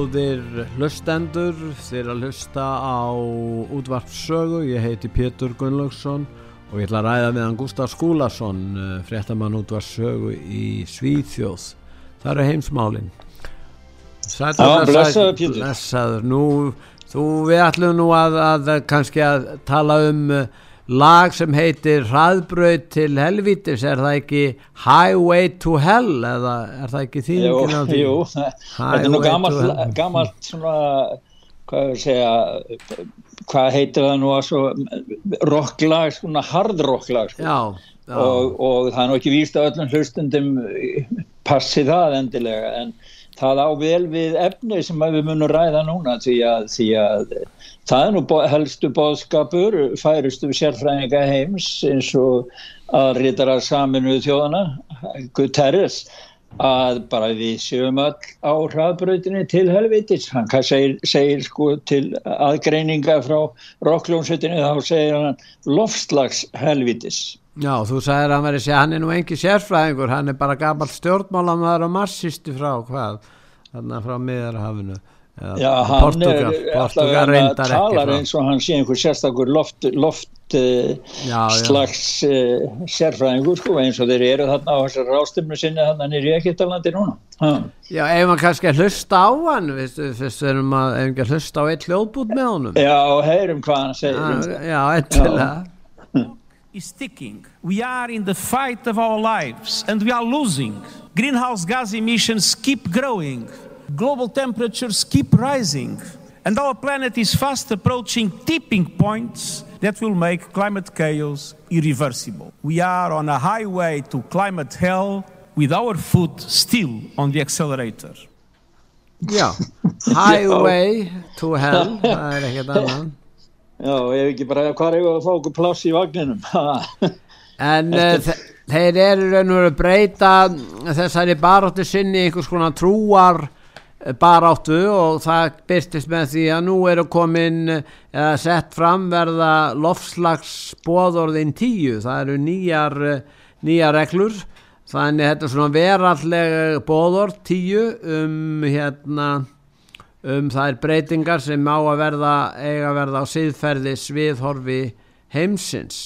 Góðir hlustendur, þér að hlusta á útvarpssögu, ég heiti Pétur Gunnlaugsson og ég ætla að ræða meðan Gustaf Skúlason, eh, fréttamann útvarpssögu í Svíþjóð. Það eru heimsmálinn. Sætla, Já, blessaður Pétur. Blessaður, nú, þú, við ætlum nú að, að kannski að tala um uh, lag sem heitir Hraðbröð til helvítis er það ekki Highway to Hell eða er það ekki á því? Jú, þetta er nú gammalt, gammalt svona, hvað segja hvað heitir það nú svo rocklag, svona hard rocklag sko. já, já. Og, og það er nú ekki víst að öllum hlustundum passi það endilega en það á vel við efni sem við munum ræða núna því að, því að það er nú helstu bóðskapur færustu sérfræðinga heims eins og að rítara saminu þjóðana Guterres að bara við sjöum all á hraðbröðinni til helvitis. Hann segir, segir sko til aðgreininga frá rockljónsveitinu þá segir hann loftslags helvitis Já, þú sagðir að að segja hann er nú engi sérfræðingur, hann er bara gammal stjórnmálamöður og marxisti frá hvað, þannig að frá miðarhafinu Já, hann Portugal, er alltaf að tala eins og hann sé einhver sérstakur loft, loft uh, já, slags uh, sérfræðingur sko, eins og þeir eru þarna á þessar rástumnu sinni þannig að hann er í Egiptalandi núna. Ha. Já, ef maður kannski að hlusta á hann fyrst erum maður að hlusta á eitt hljóðbút með honum. Já, heyrum hvað hann segir. Já, já eitthvað is ticking. We are in the fight of our lives and we are losing. Greenhouse gas emissions keep growing. Global temperatures keep rising. And our planet is fast approaching tipping points that will make climate chaos irreversible. We are on a highway to climate hell with our foot still on the accelerator. Já, highway to hell, er ekkert annan. Já, ég hef ekki bara, hvað er það að fá okkur pláss í vagninum? en uh, þeir eru raun og veru að breyta þessari baróttu sinni einhvers konar trúar eh, baráttu og það byrstist með því að nú eru komin eða sett fram verða lofslagsbóðorðin tíu, það eru nýjar, eh, nýjar reglur. Þannig þetta er svona verallega bóðorð tíu um hérna um þær breytingar sem á að verða eiga að verða á síðferði sviðhorfi heimsins.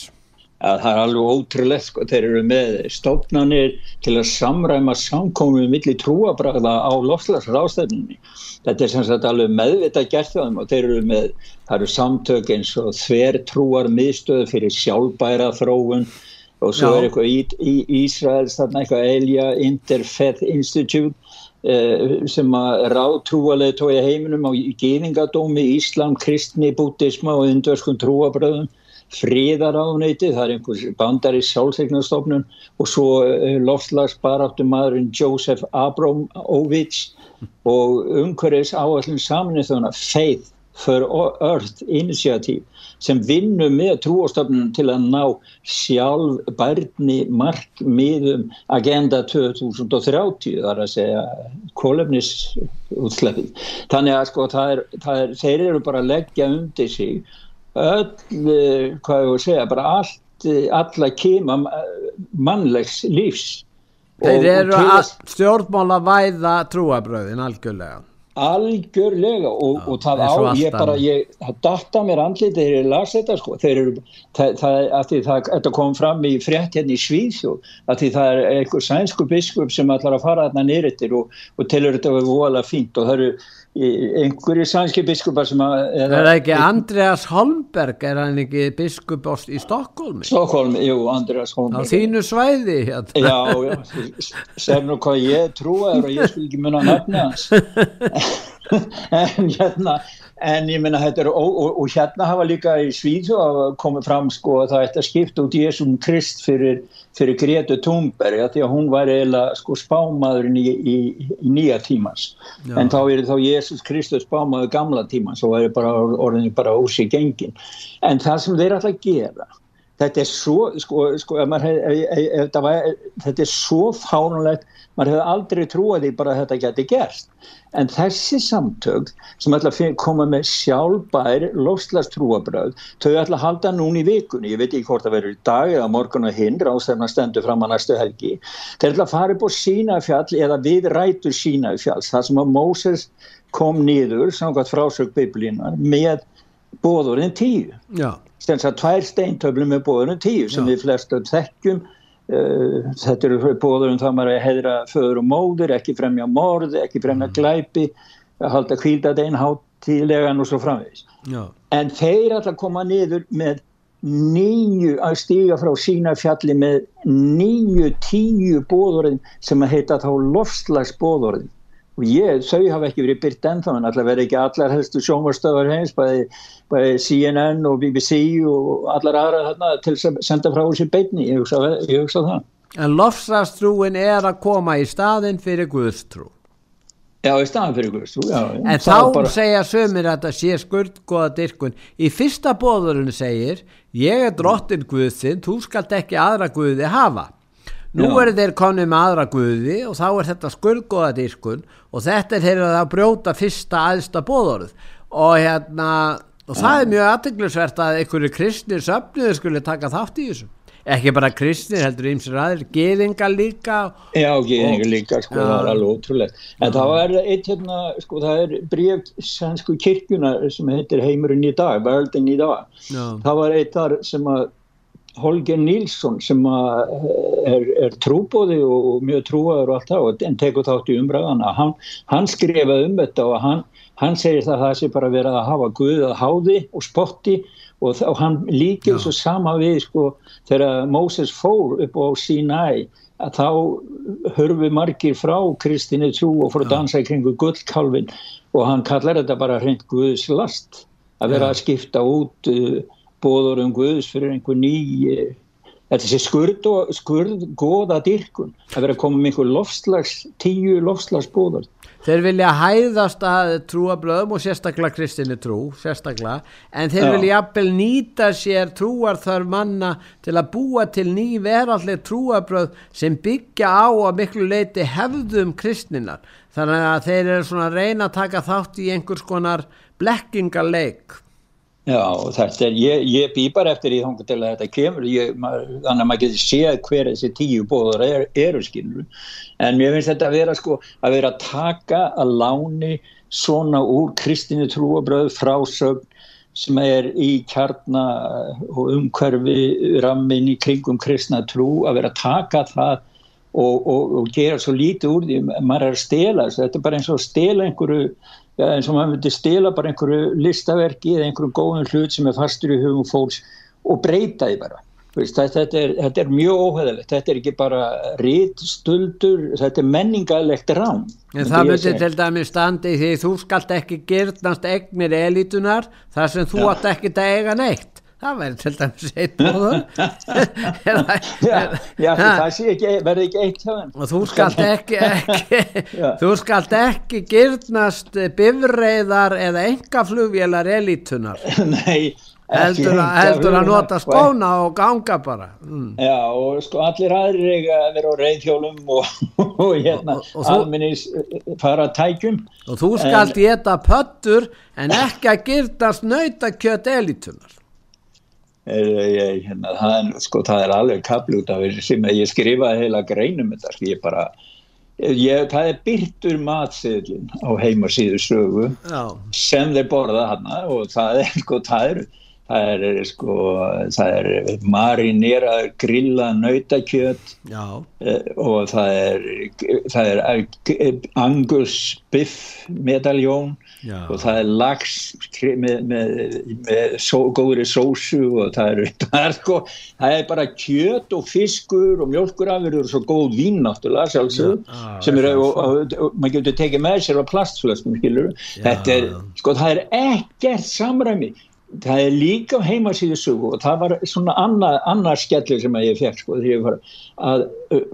Að það er alveg ótrúlegt sko, þeir eru með stofnanir til að samræma samkomið millir trúabræða á lofslagsrástefninni þetta er sem sagt alveg meðvita gert það og þeir eru með, það eru samtök eins og þver trúar miðstöðu fyrir sjálfbæra þróun og svo Já. er eitthvað í, Ísraels þarna eitthvað Elia Interfaith Institute sem að ráð trúalegi tói heiminum á geningadómi, Íslam, kristni, bútisma og indverskum trúabröðum fríðaráðneiti, það er einhvers bandari sjálfsegnastofnun og svo eh, loftlagsbaráttu maðurinn Joseph Abramovich og umhverfis áallin saminni þannig að Faith for Earth Initiative sem vinnur með trúastofnunum til að ná sjálf bærni markmiðum Agenda 2030 þar að segja kólefnisútsleppið. Þannig að sko það er, það er, þeir eru bara að leggja undir sig öll, hvað ég voru að segja, bara allt, alla kema mannlegs lífs. Þeir eru að stjórnmála væða trúabröðin algjörlega. Algjörlega og, Já, og það á, ég bara, ég, það datta mér andlið þegar ég las þetta sko, þeir eru, það, það, það, þetta kom fram í frétt hérna í Svíðsjó, að því það er einhver sænsku biskup sem ætlar að fara þarna nýrittir og, og telur þetta að vera voðalega fínt. Og það eru einhverjir sænski biskupar sem að, Er það ekki Andreas Holmberg, er hann ekki biskup á- í Stokkólmi? Stokkólm, jú, Andreas Á Holmberg þínu svæði hérna. Já, já, sér nú hvað ég trúa þér og ég skil ekki munna nafni hans en hérna en ég minna þetta er og, og, og hérna hafa líka í Svíðu komið fram sko að það ætti að skipta út Jésum Krist fyrir, fyrir Gretu Thunberg ja, því að hún var eiginlega sko spámaðurinn í, í, í nýja tímans Já. en þá er þá Jésús Kristus spámaður gamla tímans og væri bara orðinni bara úr sig gengin en það sem þeir að gera þetta er svo sko, sko, hef, var, þetta er svo fárunlegt maður hefði aldrei trúið því bara að þetta geti gerst. En þessi samtök sem ætla að koma með sjálfbær lofslagstrúabröð þau ætla að halda núna í vikunni. Ég veit ekki hvort það verður í dag eða morgun og hinn ráðstefna stendur fram að næstu helgi. Þeir ætla að fara upp á Sínafjall eða við rætur Sínafjalls það sem að Móses kom niður samkvæmt frásög biblínar með bóðurinn tíu. Já, sem sagt tvær steintöflum með bóðurum tíu sem Já. við flestum þekkjum uh, þetta eru bóðurum það maður að heðra föður og móður, ekki fremja morð ekki fremja Mm. glæpi að halda kvíldadegin hátíðlegan og svo framvegis já, en þeir að koma niður með nýju að stíga frá sína fjalli með nýju tíu bóðurinn sem að heita þá lofslagsbóðurinn og ég, þau hafa ekki verið byrt ennþá en alltaf verið ekki allar helstu sjónvarstöðar heims bæði, bæði CNN og BBC og allar aðra þarna til að senda frá þessi beitni, ég hugsa, ég hugsa það en lofslastrúin er að koma í staðin fyrir Guðstrú. Já, í staðan fyrir Guðs já. En þá bara- segja sömur að það sé skurðgóða dyrkun. Í fyrsta bóðurinn segir, ég er drottin Guðsinn, þú skalt ekki aðra Guði hafa. Nú Já. eru þeir konið með aðra Guði og þá er þetta skurðgóða dyrkun og þetta er þeirra að brjóta fyrsta aðsta bóðurð. Og hérna, og það er mjög aðteglisvert að einhverju kristnir söfniður skulle taka þátt í þessu. Ekki bara kristnir, heldur ýmsir aðrir, geðinga líka. Já, geðingur líka, sko, Já. það er alveg ótrúlegt. En það var eitt hérna, sko, það er bréf sænsku kirkjuna sem heitir Heimurinn í dag, Verldin í dag. Já. Það var eitt þar sem að Holger Nilsson sem að er, er trúbóði og mjög trúaður og allt það en tekur þátt í umræðana. Hann, hann skrifaði um þetta og hann, hann segir það að það sé bara verið að hafa Guð að háði og spotti og, og hann líkir Já. svo sama við sko þegar Moses fór upp á Sinai að þá hörfu margir frá kristinni trú og fór að dansa í kringu gullkálfin og hann kallar þetta bara hreint Guðs last að vera að skipta út uh, bóður um Guðs fyrir einhver ný uh, þetta sé skurð og skurð góða dyrkun að vera að koma með einhver lofslags tíu lofslagsbóður Þeir vilja hæðast að trúablöðum og sérstaklega kristinni trú, sérstaklega, en þeir Já. vilja jafnvel nýta sér trúarþörf manna til að búa til ný veralleg trúablöð sem byggja á að miklu leiti hefðum kristninar. Þannig að þeir eru svona að reyna að taka þátt í einhvers konar blekkingarleik. Já, þetta er, ég, ég bý bara eftir í þóngu til að þetta kemur, ég, maður, þannig að maður getur séð hver þessi tíu bóður er, eru skilur, en mér finnst þetta að vera sko, að vera að taka að láni svona úr kristinu trúabröð frásögn sem er í kjarna og umhverfi rammin í kringum kristna trú, að vera að taka það og, og, og gera svo lítið úr því, maður er að stela þessu, þetta er bara eins og að stela einhverju ja, eins og maður myndi stela bara einhverju listaverki eða einhverjum góðum hlut sem er fastur í hugum fólks og breyta því bara. Veist, þetta, þetta, er, þetta er mjög óheðalegt þetta er ekki bara rítstuldur þetta er menningalegt rám En það myndi til dæmis standi því þú skalt ekki gyrnast egnir elitunar þar sem þú Já. átt ekki að eiga neitt. Það væri til dæmis eitt bóður. já, það sé ekki, verði ekki eitt hjá þeim. Og þú skalt ekki, ekki þú skalt ekki gyrnast bifreiðar eða engaflugvélar elitunar nei heldur, að, heldur að nota skóna og ganga bara. Mm. Já, og sko allir aðrir eiga að vera á reyðhjólum og, og hérna Og- og þú- almennis fara tækjum. Og þú skalt geta pöttur en ekki að gyrnast nautakjöt elitunar er, ég, hérna, það, er, sko, það er alveg kapl út af þessu sem ég skrifaði heila greinum þetta sko, ég bara Ég, það er byrtur matseðlin á heimasíðu sögu Já. sem þeir borða hana og það er sko, það er, það er sko, það er marinera grilla nautakjöt Já, eh, og það er, það er eh, angus biff medaljón Já. og það er lax kri- með, með, með só, góðri sósu og það er, það er sko, það er bara kjöt og fiskur og mjölkurafurður og svo góð vín náttúrulega sjálfsög Já, sem er, já, og, og, og maður getur tekið með sér á plastflöskum skilur, þetta er, sko það er ekkert samræmi það er líka heimasíðu sögu og það var svona annað, annar skellur sem að ég fekk sko þegar ég var að uh,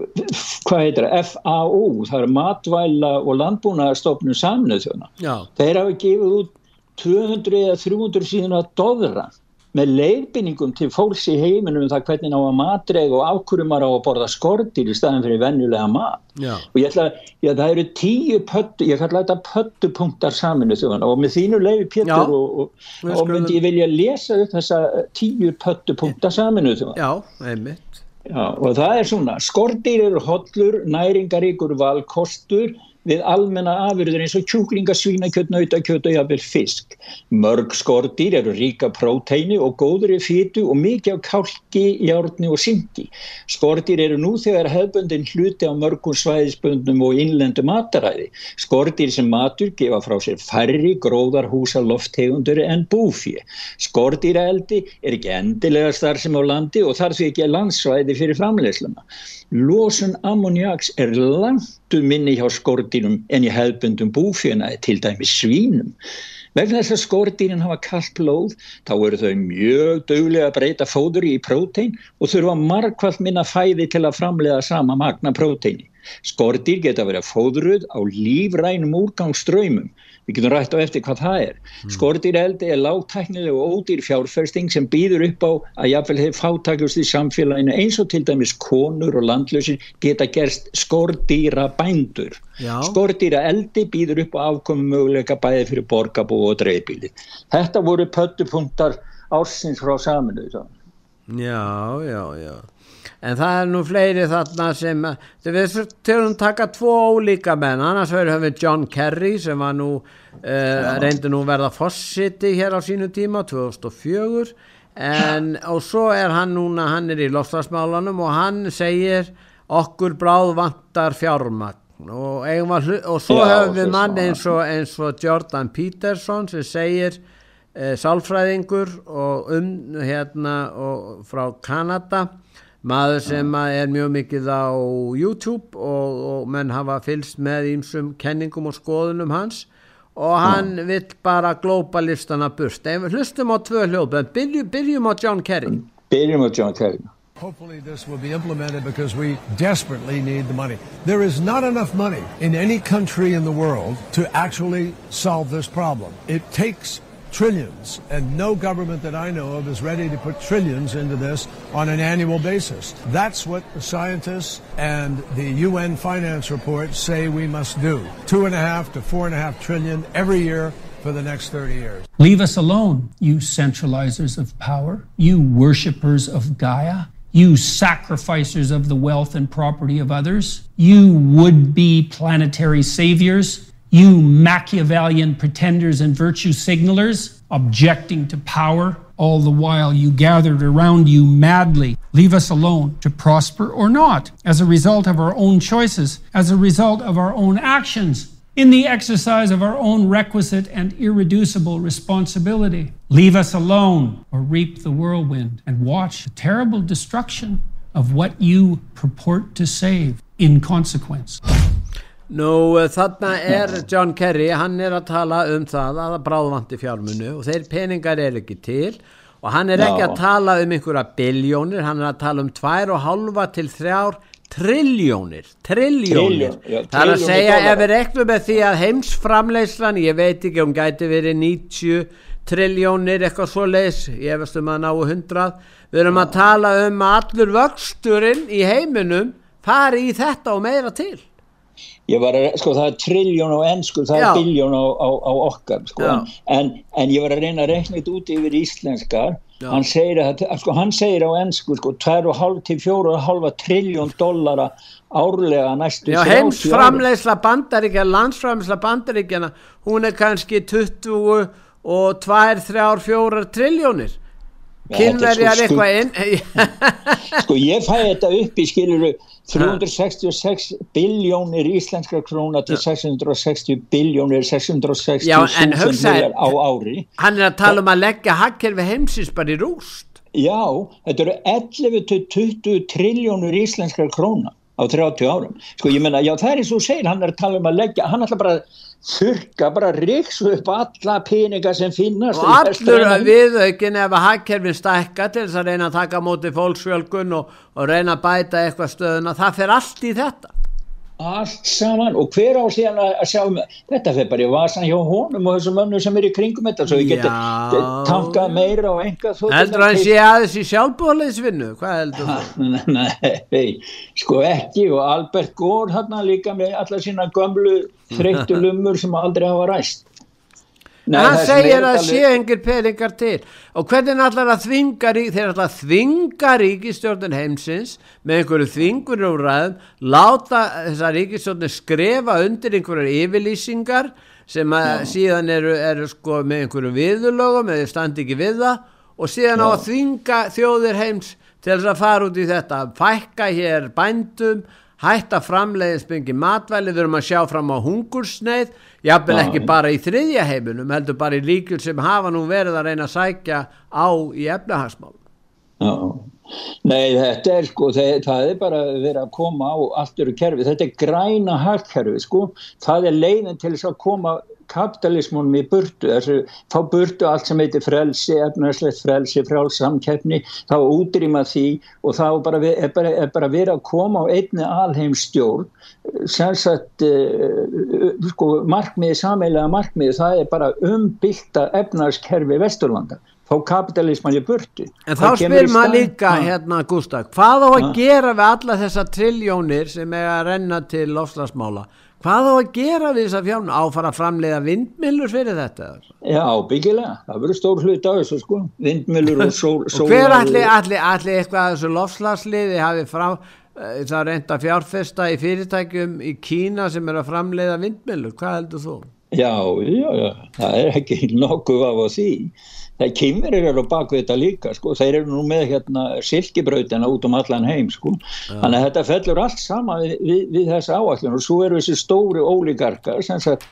hvað heitir það, FAO það er matvæla og landbúnaðarstofnun samnöð þjóna já, þeir hafa gefið út 200 eða 300 síðan að doðra með leiðbynningum til fólks í heiminum um það hvernig ná að matreig og ákvörum maður á að borða skortir í staðin fyrir venjulega mat. Já, og ég ætla, já það eru tíu pöttu, ég kalla þetta pöttupunktar saminu þjóðan og með þínu leiði. Pétur og, og, og myndi ég vilja lesa upp þessa tíu pöttupunktar saminu þjóðan já, einmitt. Já, og það er svona, skortir eru hollur, næringaríkur valkostur við almenna afurður eins og kjúklinga, svínakjöt, nautakjöt og jafnvel fisk. Mörg skortir eru ríka próteini og góður í fytu og mikið af kálki, járni og syngi. Skortir eru nú þegar hefbundin hluti á mörgum svæðisbundum og innlendu mataræði. Skortir sem matur gefa frá sér færri gróðarhúsa loftegundur en búfið. Skortýraeldi er ekki endilega starf sem á landi og þar því ekki landsvæði fyrir framleiðsluna. Losun ammoniaks er langtum minni hjá skordýrum en í hefbundum búfjönaði til dæmi svínum. Vegna þess að skordýrin hafa kallt blóð þá eru þau mjög dögulega að breyta fóður í prótein og þurfa margkvælt minna fæði til að framleiða sama magna próteini. Skordýr geta verið fóðruð á lífrænum úrgangsströymum. Við getum rætt á eftir hvað það er. Skordýreldi er lágtæknileg og ódýr fjárfesting sem býður upp á að jafnvel þeir fátakjast í samfélaginu eins og til dæmis konur og landlausir geta gerst skordýra bændur. Já. Skordýra eldi býður upp á afkomi möguleika bæði fyrir borgabú og dreifbíli. Þetta voru pöttupunktar ársins frá saminuðu. Já, já, já. En það er nú fleiri þarna sem, að- við þurfum taka tvo ólíka menn, annars verður við John Kerry sem var nú, uh, reyndi nú verða fossiti hér á sínu tíma, 2004, en og svo er hann núna, hann er í lofslagsmálanum og hann segir okkur bráð vantar fjármagn. Og, og svo höfum við mann eins og, eins og Jordan Peterson sem segir e, sálfræðingur og um hérna og frá Kanada maður sem er mjög mikið á YouTube og, og menn hafa fylst með ímsum kenningum og skoðunum hans og hann vill bara globalistana burt en við hlustum á tvö hljóð en byrjum, byrjum á John Kerry Byrjum á John Kerry. Hopefully, this will be implemented because we desperately need the money. There is not enough money in any country in the world to actually solve this problem. It takes trillions, and no government that I know of is ready to put trillions into this on an annual basis. That's what the scientists and the UN finance reports say we must do. Two and a half to four and a half trillion every year for the next 30 years. Leave us alone, you centralizers of power, you worshippers of Gaia, you sacrificers of the wealth and property of others, you would be planetary saviors, you Machiavellian pretenders and virtue signalers, objecting to power, all the while you gathered around you madly. Leave us alone to prosper or not, as a result of our own choices, as a result of our own actions in the exercise of our own requisite and irreducible responsibility. Leave us alone or reap the whirlwind and watch the terrible destruction of what you purport to save in consequence. Nú uh, þarna er John Kerry, hann er að tala um það að það bráðvanti fjármunu og þeir peningar er ekki til og hann er ekki Já. að tala um einhverja biljónir, hann er að tala um tvær og halva til þrjár triljónir, triljónir. Trilljón, Það er að segja ef við reknum með því að heimsframleyslan, ég veit ekki um gæti verið 90 triljónir eitthvað svo leis, ég veist um að ná 100, við erum að tala um að allur vöxturinn í heiminum fari í þetta og meira til. Ég var að, sko það er trilljón á ennsku, það Já. er biljón á, á, á okkar, sko, en, en, ég var að reyna að reikna þetta út yfir íslenskar. Hann segir, að, sko, hann segir á ennsku sko, 2,5 til 4,5 triljón dollara árlega næstu Já, heimsframleysla bandaríkja landsframleysla bandaríkjana hún er kannski 20 og 2, 3, 4 triljónir kynverjar sko eitthvað inn sko ég fæ þetta upp í skiluru 366 biljónir íslenskra króna til 660 biljónir 660 Já, en hugsaði- á ári. hann er að tala um að leggja hakkerfi heimsins bara í rúst. Já, þetta eru 11 til 20 triljónur íslenskar króna á 30 árum. Sko ég menna, já það er eins og þú segir, hann er að tala um að leggja, hann ætla bara að þurka, bara ríksu upp alla peninga sem finnast. og allur að viðaukin ef að hakkerfin stækka til þess að reyna að taka móti fólksfjölgun og, og reyna að bæta eitthvað stöðuna, það fer allt í þetta Allt saman og hver á síðan að, að sjá um, þetta fyrir bara í vasan hjá honum og þessum önnu sem er í kringum þetta svo geti Já. tankað meira og enga heldur hann sé aðeins í sjálfbóðleisvinnu hvað heldur þú? Nei, sko ekki og Albert Gore hann líka með alla sína gömlu þreyttu lumur sem aldrei hafa ræst hann segir að sé engir peningar til. Og hvernig allar að þvinga þeir allar þvinga ríkistjórnin heimsins með einhverju þvingur úr ræðum láta þessa ríkistjórnin skrefa undir einhverju yfirlýsingar sem að síðan eru, eru sko með einhverju viðurlögum eða standi ekki við það og síðan á að þvinga þjóðir heims til þess að fara út í þetta fækka hér bændum hætta framleiðisbyngi matvæli erum að sjá fram á hungursneið jafnvel Já. ekki bara í þriðja heiminum heldur bara í ríkjur sem hafa nú verið að reyna að sækja á í efnahagsmál Já, nei þetta er sko, það, það er bara verið að koma á allt eru kerfi, þetta er græna hagkerfi sko, það er leiðin til þess að koma kapitalismunum í burtu, þessu, fá burtu allt sem heitir frelsi, efnarslegt frelsi, frjálsamkeppni, þá útrýma því og þá bara, er bara, er bara verið að koma á einni alheimstjórn, sem sagt, uh, sko, markmiði, sameilega markmiði, það er bara umbylta efnarskerfi Vesturlanda, fá kapitalisman í burtu. en þá spyr maður líka Ha. hérna Gustaf, hvað á að Ha. gera við alla þessa triljónir sem er að renna til lofslagsmála hvað á að gera við á að fara að framleiða vindmillur fyrir þetta Já, byggilega. Það verður stór hlut á þessu sko. Vindmjölur og sól. og hver allir alli, alli eitthvað að þessu lofslagsliði hafi frá eh, það reynda fjárfesta í fyrirtækjum í Kína sem er að framleiða vindmillur, hvað heldur þú? Já, já, já. Það er ekki nokkuð af á því. Það kymir eru á baku þetta líka sko. Þeir eru nú með hérna silkibrautina út um allan heim sko. Þannig að þetta fellur allt saman við, við, við þessa áallin og svo eru þessi stóri ólíkarkar sem, sagt,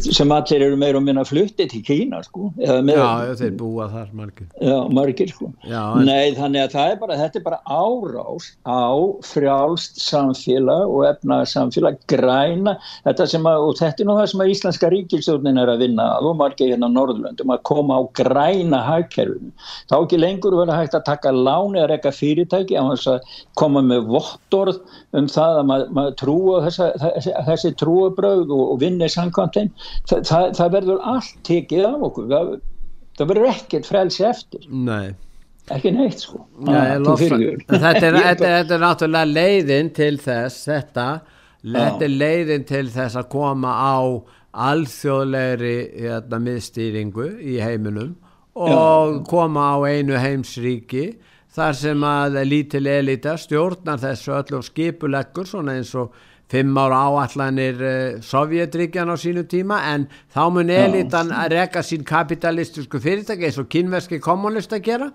sem allir eru meira og minna fluttið til Kína sko. Eða Já, þeir búa þar margir Já, margir sko. Já, Nei, þannig að er bara, þetta er bara árás á frjálst samfélag og efnaðar samfélag, græna, þetta sem að, og þetta er nú það sem að Íslenska ríkilstjórnin er að vinna að og margir hérna á Norðurlöndum að koma á græna hagkerfinu. Þá ekki lengur verið hægt að taka láni að reyka fyrirtæki að koma með vottorð um það að maður mað trúa þessi, þessi trúabröð og, og vinni samkvæmt þeim. Þa, það, það verður allt tekið af okkur. Það, það verður ekkert frelsi eftir Nei ekki neitt sko Já, Ah, þú lofa- fyrirgefur. þetta, er, þetta, þetta er náttúrulega leiðin til þess þetta, þetta Já. er leiðin til þess að koma á alþjóðlegri hérna, miðstýringu í heiminum og koma á einu heimsríki þar sem að lítil elita stjórnar þessu öllu og skipuleggur svona eins og fimm ára áallanir uh, Sovjetríkjan á sínu tíma en þá mun elitan að reka sín kapitalistisku fyrirtæki eins og kynverski kommunista gera.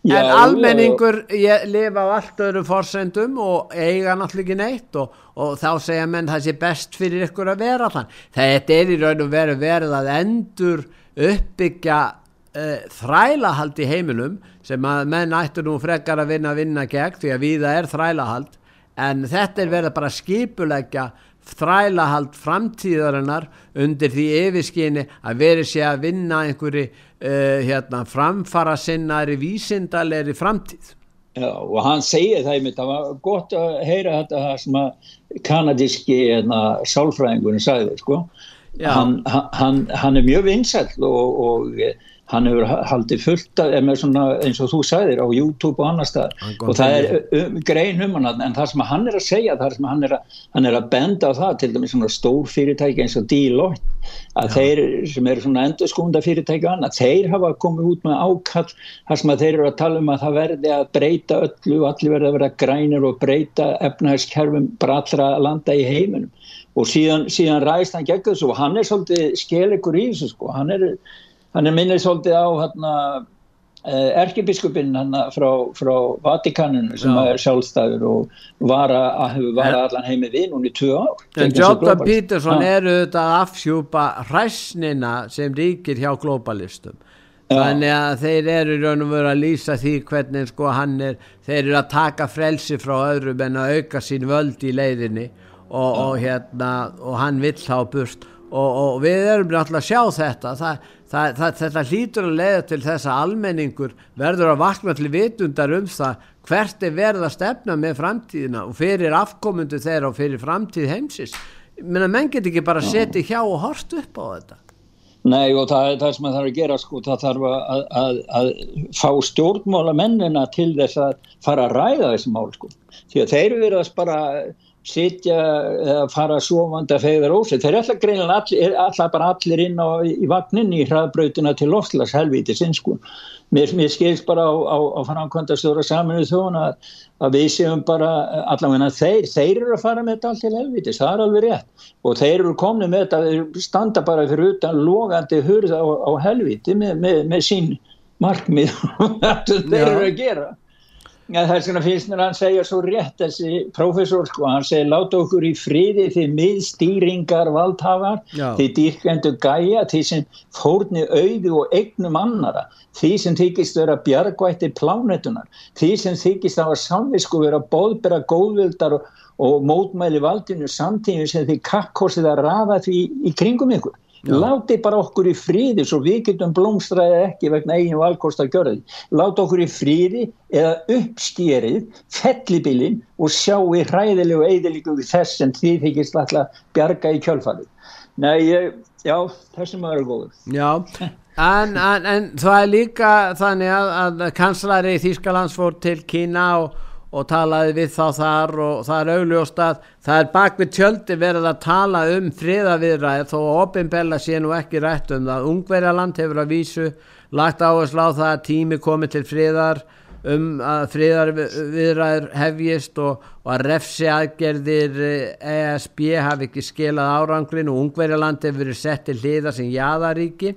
Já, en almenningur ég, lifa á allt öðrum forsendum og eiga náttúrulega ekki neitt og, og þá segja menn það sé best fyrir ykkur að vera þann. Þetta er í raun og veru verið að endur uppbyggja uh, þrælahald í heiminum sem að menn ættu nú frekar að vinna að vinna gegn því að viða er þrælahald en þetta er verið bara að skipuleggja þrælahald framtíðarinnar undir því yfirskyni að verið sé að vinna einhverju uh, hérna, framfara sinnari vísindalegri framtíð Já, og hann segir það einmitt, það var gott að heyra þetta sem að kanadíski hérna, sálfræðingunni sagði sko. Hann, hann, hann er mjög vinsall og, og eh, hann hefur haldið fullt af, svona, eins og þú sagðir á YouTube og annar stað og það er um, grein um hann en það sem hann er að segja, það sem hann er að, hann er að benda á það, til dæmis svona stór fyrirtæki eins og Deloitte að Já. þeir sem eru svona endurskunda fyrirtæki og annað, þeir hafa komið út með ákall þar sem að þeir eru að tala um að það verði að breyta öllu og allir verði að vera grænir og breyta efnæðiskerfum bara allra landa í heiminum og síðan, síðan ræðist hann gegn þessu og hann er svolítið skelikur í þessu sko, hann er, hann er minnið svolítið á hérna eh, erkebiskupinn frá, frá Vatikaninu sem Já. er sjálfstæður og var að vara allan heimi við núni tvö ár. En Jordan Peterson Já. eru þetta að afhjúpa hræsnina sem ríkir hjá globalistum. Þannig að þeir eru raun og veru að lýsa því hvernig sko hann er, þeir eru að taka frelsi frá öðrum en að auka sín völd í leiðinni og, og, hérna, og hann vill þá burt. Og, og við erum náttúrulega að sjá þetta. Það, það, það, þetta hlýtur að leiða til þess að almenningur verður að vakna til vitundar um það hvert er verið að stefna með framtíðina og fyrir afkomundu þeirra og fyrir framtíð heimsins. Menn menn get ekki bara setja hjá og horst upp á þetta. Nei og það er það sem það þarf að gera sko, það þarf að, að, að fá stjórnmála mennina til þess að fara að ræða þessi mál sko. Því að þeir að spara sitja eða fara sofandi að fegða rósið. Þeir er alltaf greinilega allir, alltaf bara allir inn á, í vagnin í hraðbrautina til lofslags helviti sinnsku. Mér, mér skilst bara á, á, á framkvæmdastóra saminu þjóna að, að við séum bara allavega þeir, þeir eru að fara með þetta allt til helvitis, það er alveg rétt og þeir eru komnið með þetta, þeir standa bara fyrir utan logandi hurð á, helviti með, með, með sín markmið þeir eru að gera Ja, það er svona fyrst með hann segja svo rétt þessi profesor sko, hann segir láta okkur í friði því miðstýringar valdhafar, því dýrkendu gæja, því sem fórni auðu og eignum annara, því sem þykist vera bjargvætti plánetunar, því sem þykist að hafa samvisku vera bóðbera góðvildar og, og mótmæli valdinu samtími sem því kakkosið að rafa því í kringum ykkur. Láti bara okkur í fríði svo við getum blómstræðið ekki vegna eigin valkost að gjöra því láti okkur í fríði eða uppskýrið fellibilinn og sjá í hræðilegu eidilíku þess sem því þykist alltaf bjarga í kjölfalið Nei, ég, já, þessum er góður. Já, en, en, en það er líka þannig að, að kanslari Þýskalands fór til Kína og og talaði við þá þar og það er augljóst að það er bak við tjöldi verið að tala um friðaviðræð þó að ofinbella sé nú ekki rætt um það. Ungverjaland hefur að vísu lagt áherslu á það að tími komið til friðar um að friðarviðræður hefjist og, og að refsi aðgerðir ESB hafi ekki skilað árangrin og Ungverjaland hefur verið sett til hliða sem jæðaríki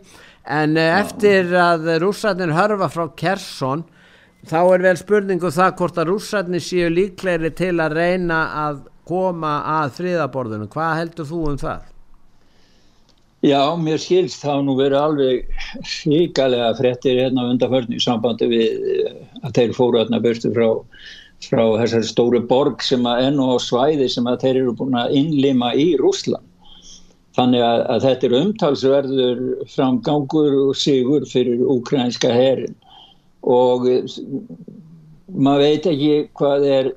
en eftir að rússarnir hörfa frá Kersson þá er vel spurningu um það hvort að rússarni séu líklegri til að reyna að koma að friðaborðinu. Hvað heldur þú um það? Já, mér skilst þá nú verið alveg ríkalega frettir hérna undanförn í sambandi við eh, að þeir fóru hérna börstu frá, frá þessari stóru borg sem að enn og svæði sem að þeir eru búin að innlima í Rúsland. Þannig að, að þetta er umtalsverður framgangur og sigur fyrir ukrainska herin og eh, maður veit ekki hvað er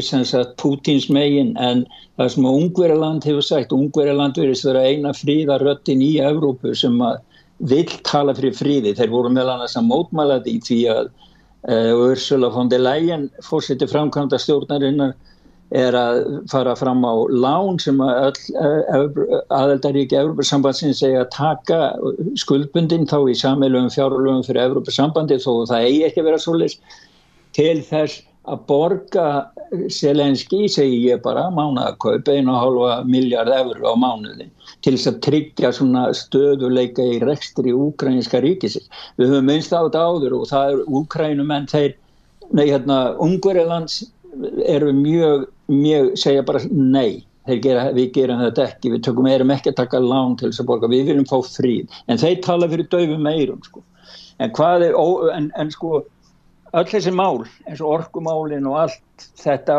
sagt, Pútins megin en það sem að Ungverjaland hefur sagt, Ungverjaland verist vera eina fríðaröttin í Evrópu sem að vill tala fyrir fríði, þeir voru meðal annars að mótmæla því því að uh, Ursula von der Leyen fórseti framkvæmda stjórnarinnar er að fara fram á lán sem að aðeldaríki Európa-sambandsins segja að taka skuldbundin þá í sammeilum fjárlöfum fyrir Európa-sambandi þó það eigi ekki að vera svolítið til þess að borga Selenski, segi ég bara, og hálfa miljard eurur á mánuði til þess að tryggja svona stöðuleika í rekstri úkrænska ríkisins. Við höfum minnst á þetta áður og það er úkrænumenn þeir, nei hérna, Ungverilands eru mjög, mjög segja bara nei. Gera, við gerum þetta ekki, við tökum, erum ekki að taka lán til þess að borga, við viljum fá fríð. En þeir tala fyrir döfum meirum sko. en hvað er, ó, en, en sko öll þessi mál eins og orkumálin og allt þetta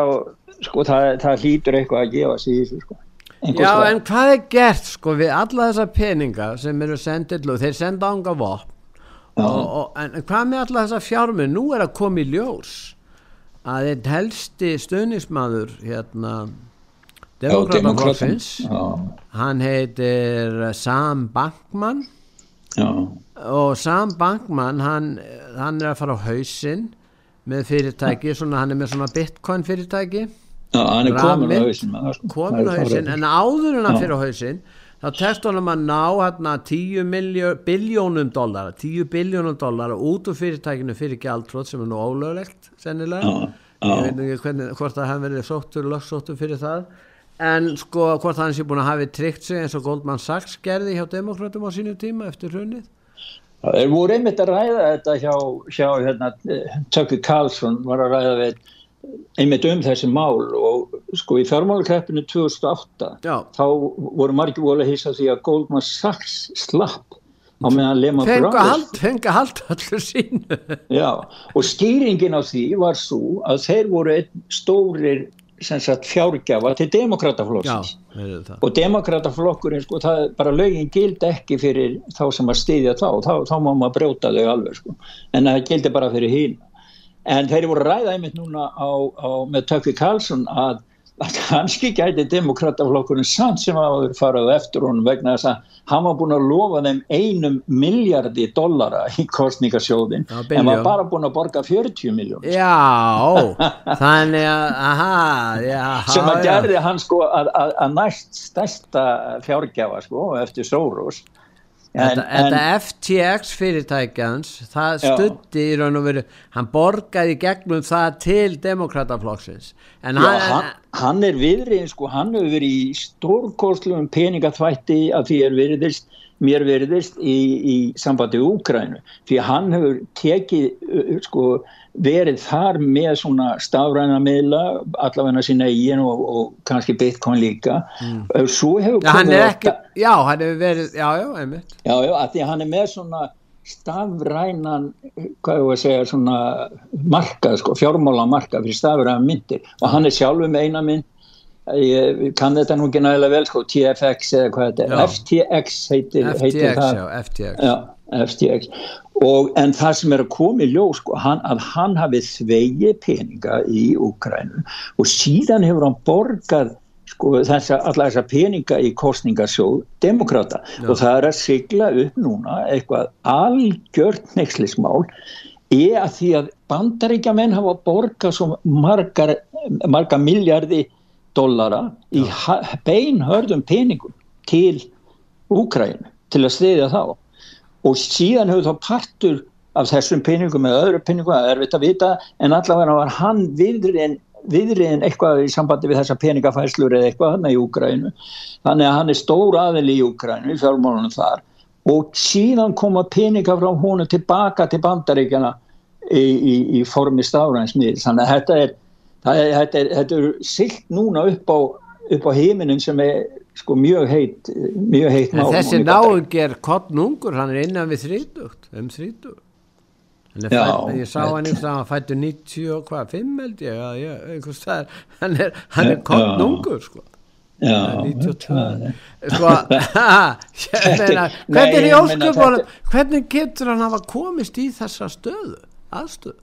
sko það, það hlýtur eitthvað að gefa þessu sko. Já stað. en hvað er gert sko við alla þessa peninga sem eru sendið þeir senda ánga vopn. En hvað með alla þessa fjármið nú er að koma í ljós að einn helsti stöðnismadur hérna Demokrataflokksins hann heitir Sam Bankman. Já, og Sam Bankman hann, hann er að fara á hausinn með fyrirtæki, svona, hann er með svona bitcoin fyrirtæki. Já, hann er komin á hausinn sko. komin á hausinn en áður en hann fyrir á hausinn þá tekst honum að ná hérna 10 miljó, biljónum dollara 10 biljónum dollara út úr fyrirtækinu fyrir gjaldtrótt sem er nú ólöglegt sennilega. Já, já. ég veit ekki hvernig, hvort að hann verið sóttur lögsóttur fyrir það. En sko hvort hann sé búin að hafi tryggt sig eins og Goldman Sachs gerði hjá demokratum á sínu tíma eftir hrunið? Það voru einmitt að ræða þetta hjá, hjá hérna, Tökki Karlsson var að ræða við einmitt um þessi mál og sko í fjármálakreppinu 2008 Já. þá voru margir voru að hýsa því að Goldman Sachs slapp á meðan Lehman Brothers hald, fengu að halda allir sínu. Já, og skýringin á því var svo að þeir voru stórir sagt fjárgjafa til demokrataflokksins og demokrataflokkurinn sko, það bara lögin gild ekki fyrir þá sem að styðja þá, þá, þá má maður brjóta þau alveg sko, en það gildi bara fyrir hín en þeir voru að ræða einmitt núna á, á, með Tökvi Karlsson að, að kannski gæti demokrataflokkurinn samt sem að farað eftir honum vegna þess að hann var búin að lofa þeim einum miljardi dollara í kostningasjóðin Já, en var bara búin að borga 40 miljón Já, þannig að, aha, já, sem að gerði hann sko að, að, að næst stærsta fjárgjafa sko eftir Soros Þetta, þetta FTX fyrirtækjans, það Já. stutti í raun og veru, hann borgaði gegnum það til demokrataflokksins. En Já, hann, hann, hann er viðriðin sko, hann hefur verið í stórkostlum peningaþvætti að því er veriðist, mér veriðist í, í sambandi Úkrænu því hann hefur tekið sko, verið þar með svona stafræna miðla allavega sína eigin og, og kannski Bitcoin líka mm. svo hefur já, hann ekki, já, hann hefur verið, já, já, einmitt. Já, já, að því hann er með svona stafrænan, hvað ég að segja, svona markað, sko, fjármála markað fyrir stafrænan myndir og hann er sjálfur með eina mynd, ég kann þetta nú ekki nægilega vel, sko, TFX eða hvað þetta er, FTX heitir, heitir FTX, það. já, FTX. Já, FTX. Og, en það sem er að koma í ljós, sko, hann, að hann hafi þvegi peninga í Úkrænu og síðan hefur hann borgað sko, þessa, alla þessa peninga í kostningasjóð demokrata og það er að sigla upp núna eitthvað algjört nexlismál er að því að bandaríkjamenn hafa borgað svo margar, margar miljardi dollara í beinhörðum peningum til Úkrænu til að stiðja þá. Og síðan hefur þá partur af þessum peningum eða öðru peningum er erfitt að vita en allavega var hann viðriðin, viðriðin eitthvað í sambandi við þessa peningafæslur eða eitthvað hann í Úgrænu þannig að hann er stór aðili í Úgrænu í fjármálunum þar. Og síðan koma peninga frá honum tilbaka til bandaríkjana í, í, í formi stafrænsmiðl þannig að þetta er það er, þetta er, þetta er silt núna upp á, upp á heiminin sem er sko mjög heitt mjög En mál þessi náungi er kottnungur, hann er innan við þrítugt, um þrítugt. Já, fædd, ég sá hann einhvers að hann fættu 90 og hvað, 5 held ég, að ég einhvers það er, hann er, er kottnungur, sko. Já, Það 92 það sko, meina, nei, hvernig er meina ósköpunum þetta- hvernig getur hann hafa komist í þessa stöðu aðstöðu,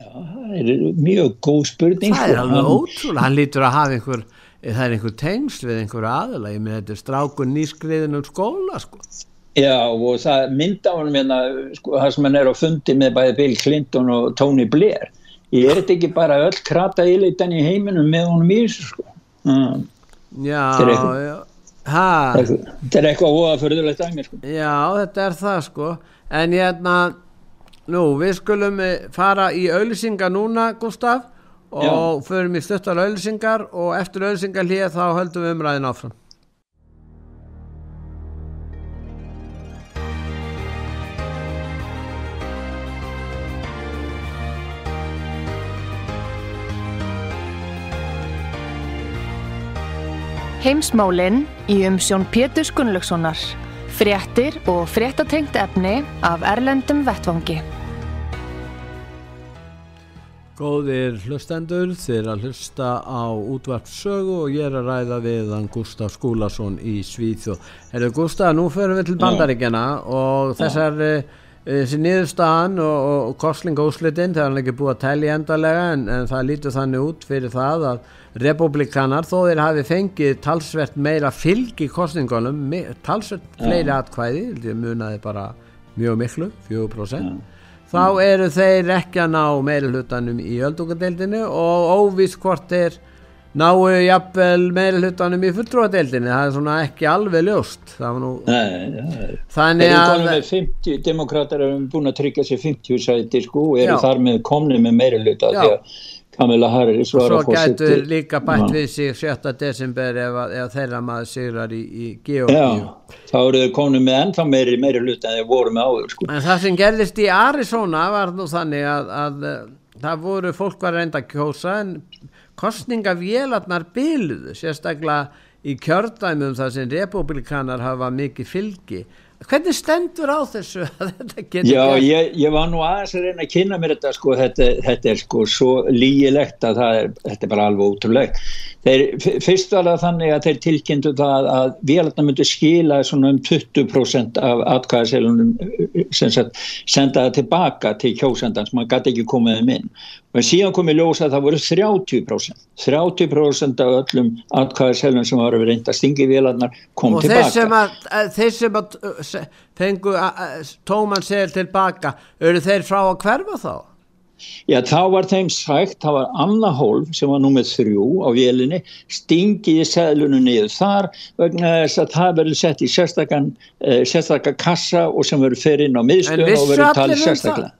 það er mjög góð spurning það er sko. alveg Hann- ótrúlega hann lítur að hafa einhver það er einhver tengsl við einhver aðila ég með þetta er strákun nýskriðin um skóla sko. Já, og það mynda honum hérna, sko, það sem hann er á fundi með bæði Bill Clinton og Tony Blair ég er þetta ekki bara öll krata íleitan í heiminum með honum í þessu sko. Mm. já, Þetta er eitthvað- já ha, þetta er eitthvað óða förðulegt að mér sko. já, þetta er það sko en ég hérna nú, við skulum eh, fara í auðlýsingar núna, Gustaf og förum í stuttar auðlýsingar og eftir auðlýsingar hlýja þá höldum við umræðin áfram Heimsmálinn í umsjón Pétur Gunnlaugssonar. Fréttir og fréttatengt efni af Erlendum Vettvangi. Góðir hlustendur, þeir að hlusta á útvart sögu og ég er að ræða við hann Gustaf Skúlason í Svíþjóð. Herru Gustaf, nú förum við til bandaríkjana og þessar uh, þessi niðurstaðan og, og kostlingaúslitin það er hann ekki búið að telja endalega en, en það lítur þannig út fyrir það að republikanar þó þeir hafi fengið talsvert meira fylg í kostningunum talsvert fleiri atkvæði munaði bara mjög miklu 4% ja. Þá eru þeir ekki að ná meira hlutanum í öldungadeildinu og óvís hvort þeir náu jafnvel meira hlutanum í fulltrúadeildinni. Það er svona ekki alveg ljóst. Nú... Nei, ja, þannig að 50, demokrater eru búin að tryggja sér 50 sæti sko og eru já. þar með komni með meira hluta því að Kamila Harris var að fóra sitt svo gætur líka bætt við sig 7. desember ef, ef þeirra maður sigrar í, í Georgíu þá eru þau komni með ennþá meiri meiri hluta en þeir voru með áður sko. en það sem gerðist í Arizona var nú þannig að, að, að það voru fólk var reynda að kjósa en kostningavélarnar byluðu sérstaklega í kjördæmum þar sem republikanar hafa mikið fylgi hvernig stendur á þessu að þetta getur Já, ég, ég var nú aðeins að reyna að kynna mér þetta sko, þetta, þetta er sko svo lígilegt að er, þetta er bara alveg ótrúlegt. Þeir, fyrst var það þannig að þeir tilkynntu það að vélarna myndu skila svona um 20% af atkvæðaselunum sem sagt, senda það tilbaka til kjósendans, maður gæti ekki komið um inn og síðan komið ljósa að það voru 30% 30% af öllum atkvæðaselunum sem var að vera reynda stingi vélarnar kom og tilbaka og þeir sem að fengu tóman segil tilbaka eru þeir frá að hverfa þá? Já þá var þeim sætt, það var Anna Holm sem var nummið þrjú á vélinni stingiði seglunum niður þar vegna þess að það verður sett í sérstakkan eh, kassa og sem verður fyrir inn á miðstöðun og verður talið um sérstaklega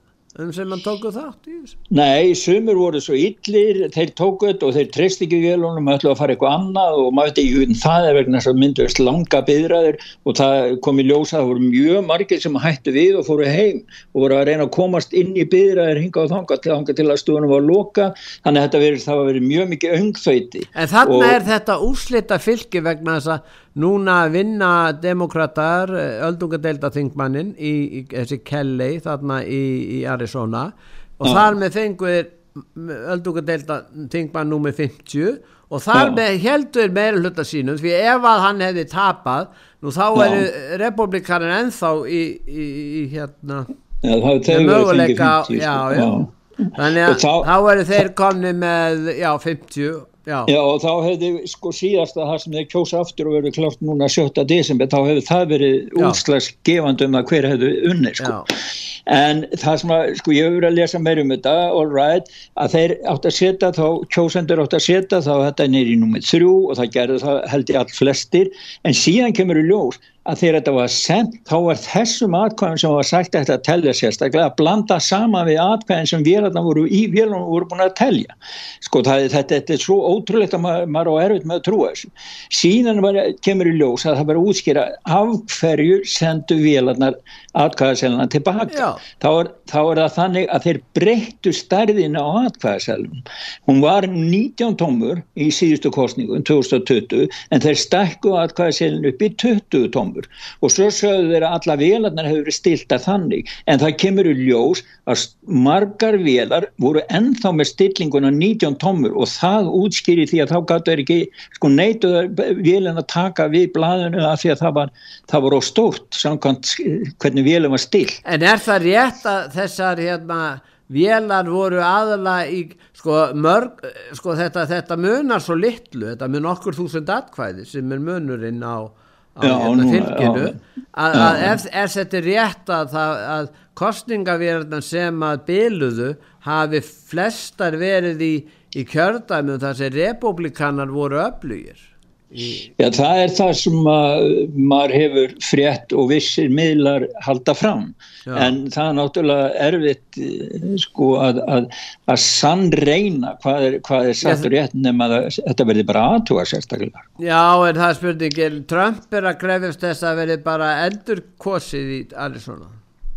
um sem hann tóku þátt í þessu? Nei, sumur voru svo yllir, þeir tóku þetta og þeir treyst ekki vélunum og ætlaði að fara eitthvað annað og maður veit ekki, það er vegna þess að mynduðist langa byðraðir og það kom í ljósa, það voru mjög margir sem hættu við og fóru heim og voru að reyna að komast inn í byðraðir hinga og þanga til, til að stuðunum var loka, þannig að þetta verið, það var verið mjög mikið öngþauti. En þarna og, er þetta úslita fylgi vegna þess að núna vinna demokrater eh, öldungadeildaþingmannin í, í þessi Kelly þarna í, í Arizona og ja. þar með fenguðir öldungadeildaþingmann númið 50 og þar ja. með heldur meira hluta sínum því ef að hann hefði tapað nú þá ja. eru republikanin ennþá í, í hérna möguleika já, já. þannig að þá, þá eru þeir konni með já, 50 Já. Já og þá hefði sko síðast að það sem þeir kjósa aftur og verður klart núna 7. desember þá hefði það verið útslags gefandum að hver hefði unni sko. En það sem að sko ég hefur verið að lesa meir um þetta all right að þeir átt að setja þá kjósendur átt að setja þá þetta neyri númið þrjú og það gerði það held í all flestir en síðan kemur í ljós að þegar þetta var sendt þá var þessum atkvæðum sem var sagt að þetta telja sérstaklega að blanda sama við atkvæðin sem vélarna voru í vélarna voru búin að telja sko það, þetta, þetta er svo ótrúlegt að maður, maður á erfitt með að trúa þessu. Síðan var, kemur í ljós að það var útskýra af hverju sendu vélarnar atkvæðaseluna tilbaka þá er, þá er það þannig að þeir breyttu stærðina á atkvæðaselunum hún var 19 tómur í síðustu kostningu 2020 en þeir stakku atkvæðaselun upp í 20 tómur. Og svo sögðu þeir að alla vélarnar hefur verið stilta þannig en það kemur í ljós að margar vélar voru ennþá með stillinguna 19 tómur og það útskýri því að þá gætu þeir ekki sko neituðu vélina að taka við blæðinu af því að það var, það var óstórt samkvæmt hvernig vélum var still En er það rétt að þessar hérna vélar voru aðala í sko mörg sko þetta, þetta munar svo litlu þetta mun okkur þúsund atkvæði sem er munurinn á á hérna fylginu. að, að ef, ef þetta er rétt að, að kostningavirðan sem að byluðu hafi flestar verið í, í kjördæmum þar sem republikanar voru öflugir Já, það er það sem maður hefur frétt og vissir miðlar halda fram Já. en það er náttúrulega erfitt eh, sko að, að, að sannreina hvað er, hvað er satt og rétt nema að þetta verði bara aðtúa sérstaklega. Já, en það er spurningin Trump er að grefjast þess að verði bara eldur kosið í Arizona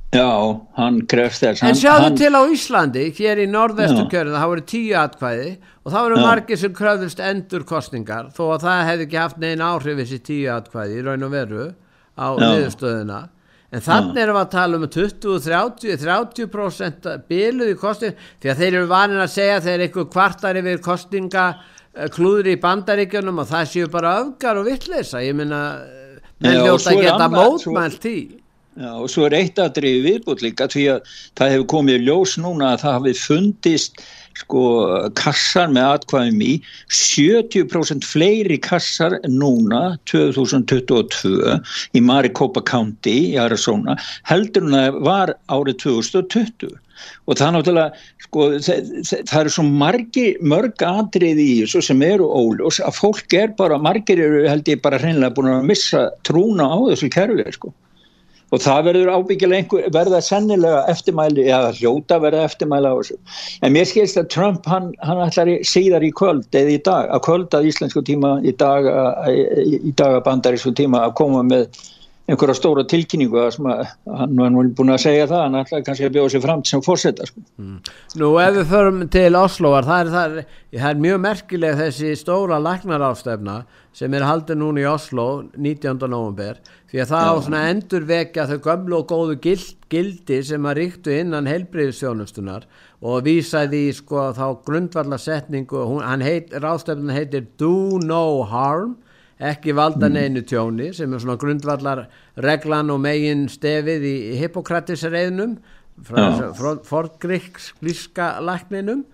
Já, hann krefst þess En sjáðu hann... til á Íslandi, hér í norðvestu kjörinu það voru tíu atkvæði og það voru margir sem kröðust endur kostningar þó að það hefði ekki haft negin áhrif þessi tíu atkvæði í raun og veru á viðstöðuna en þannig erum við að tala um 20-30 30% biluð í kostning því að þeir eru vanin að segja þeir eru eitthvað kvartar yfir kostninga eh, í bandaríkjunum og það séu bara öfgar og vittleisa ég minna, menn hljóta að geta mótmælt í Já, og svo er eitt aðrið viðbútt líka því að það hefur komið ljós núna að það hafi fundist sko kassar með atkvæðum í 70% fleiri kassar núna 2022 í Maricopa County í Arizona heldur en það var árið 2020 og það er náttúrulega sko, það, það eru svo margi, mörg atrið í þessu sem eru óljós að fólk er bara, margir eru held ég bara hreinlega búin að missa trúna á þessu kerfi sko og það verður ábyggilega einhver, verða sennilega eftirmæli, eða hljóta verða eftirmæli á þessu. En mér skilst að Trump hann, hann ætlar síðar í kvöld eða í dag, að kvölda íslensku tíma í dag, í dag að bandarísku tíma að koma með einhverja stóra tilkynningu að hann var nú búin að segja það, hann ætlaði kannski að bjóða sér fram sem fórsetta sko. mm. Nú ef við förum til Osloar það er, það, er, það er mjög merkileg þessi stóra læknarástefna sem er haldið núna í Oslo 19. november því að það á svona endur vekja þau gömlu og góðu gild, gildi sem að ríktu innan helbriðsjónustunar og vísaði í sko þá grundvallarsetningu, hann heit, rástefnan heitir Do No Harm ekki valda mm. neinu tjóni sem er svona grundvallar reglan og megin stefið í hippokratisreðnum forgríkska lækninum.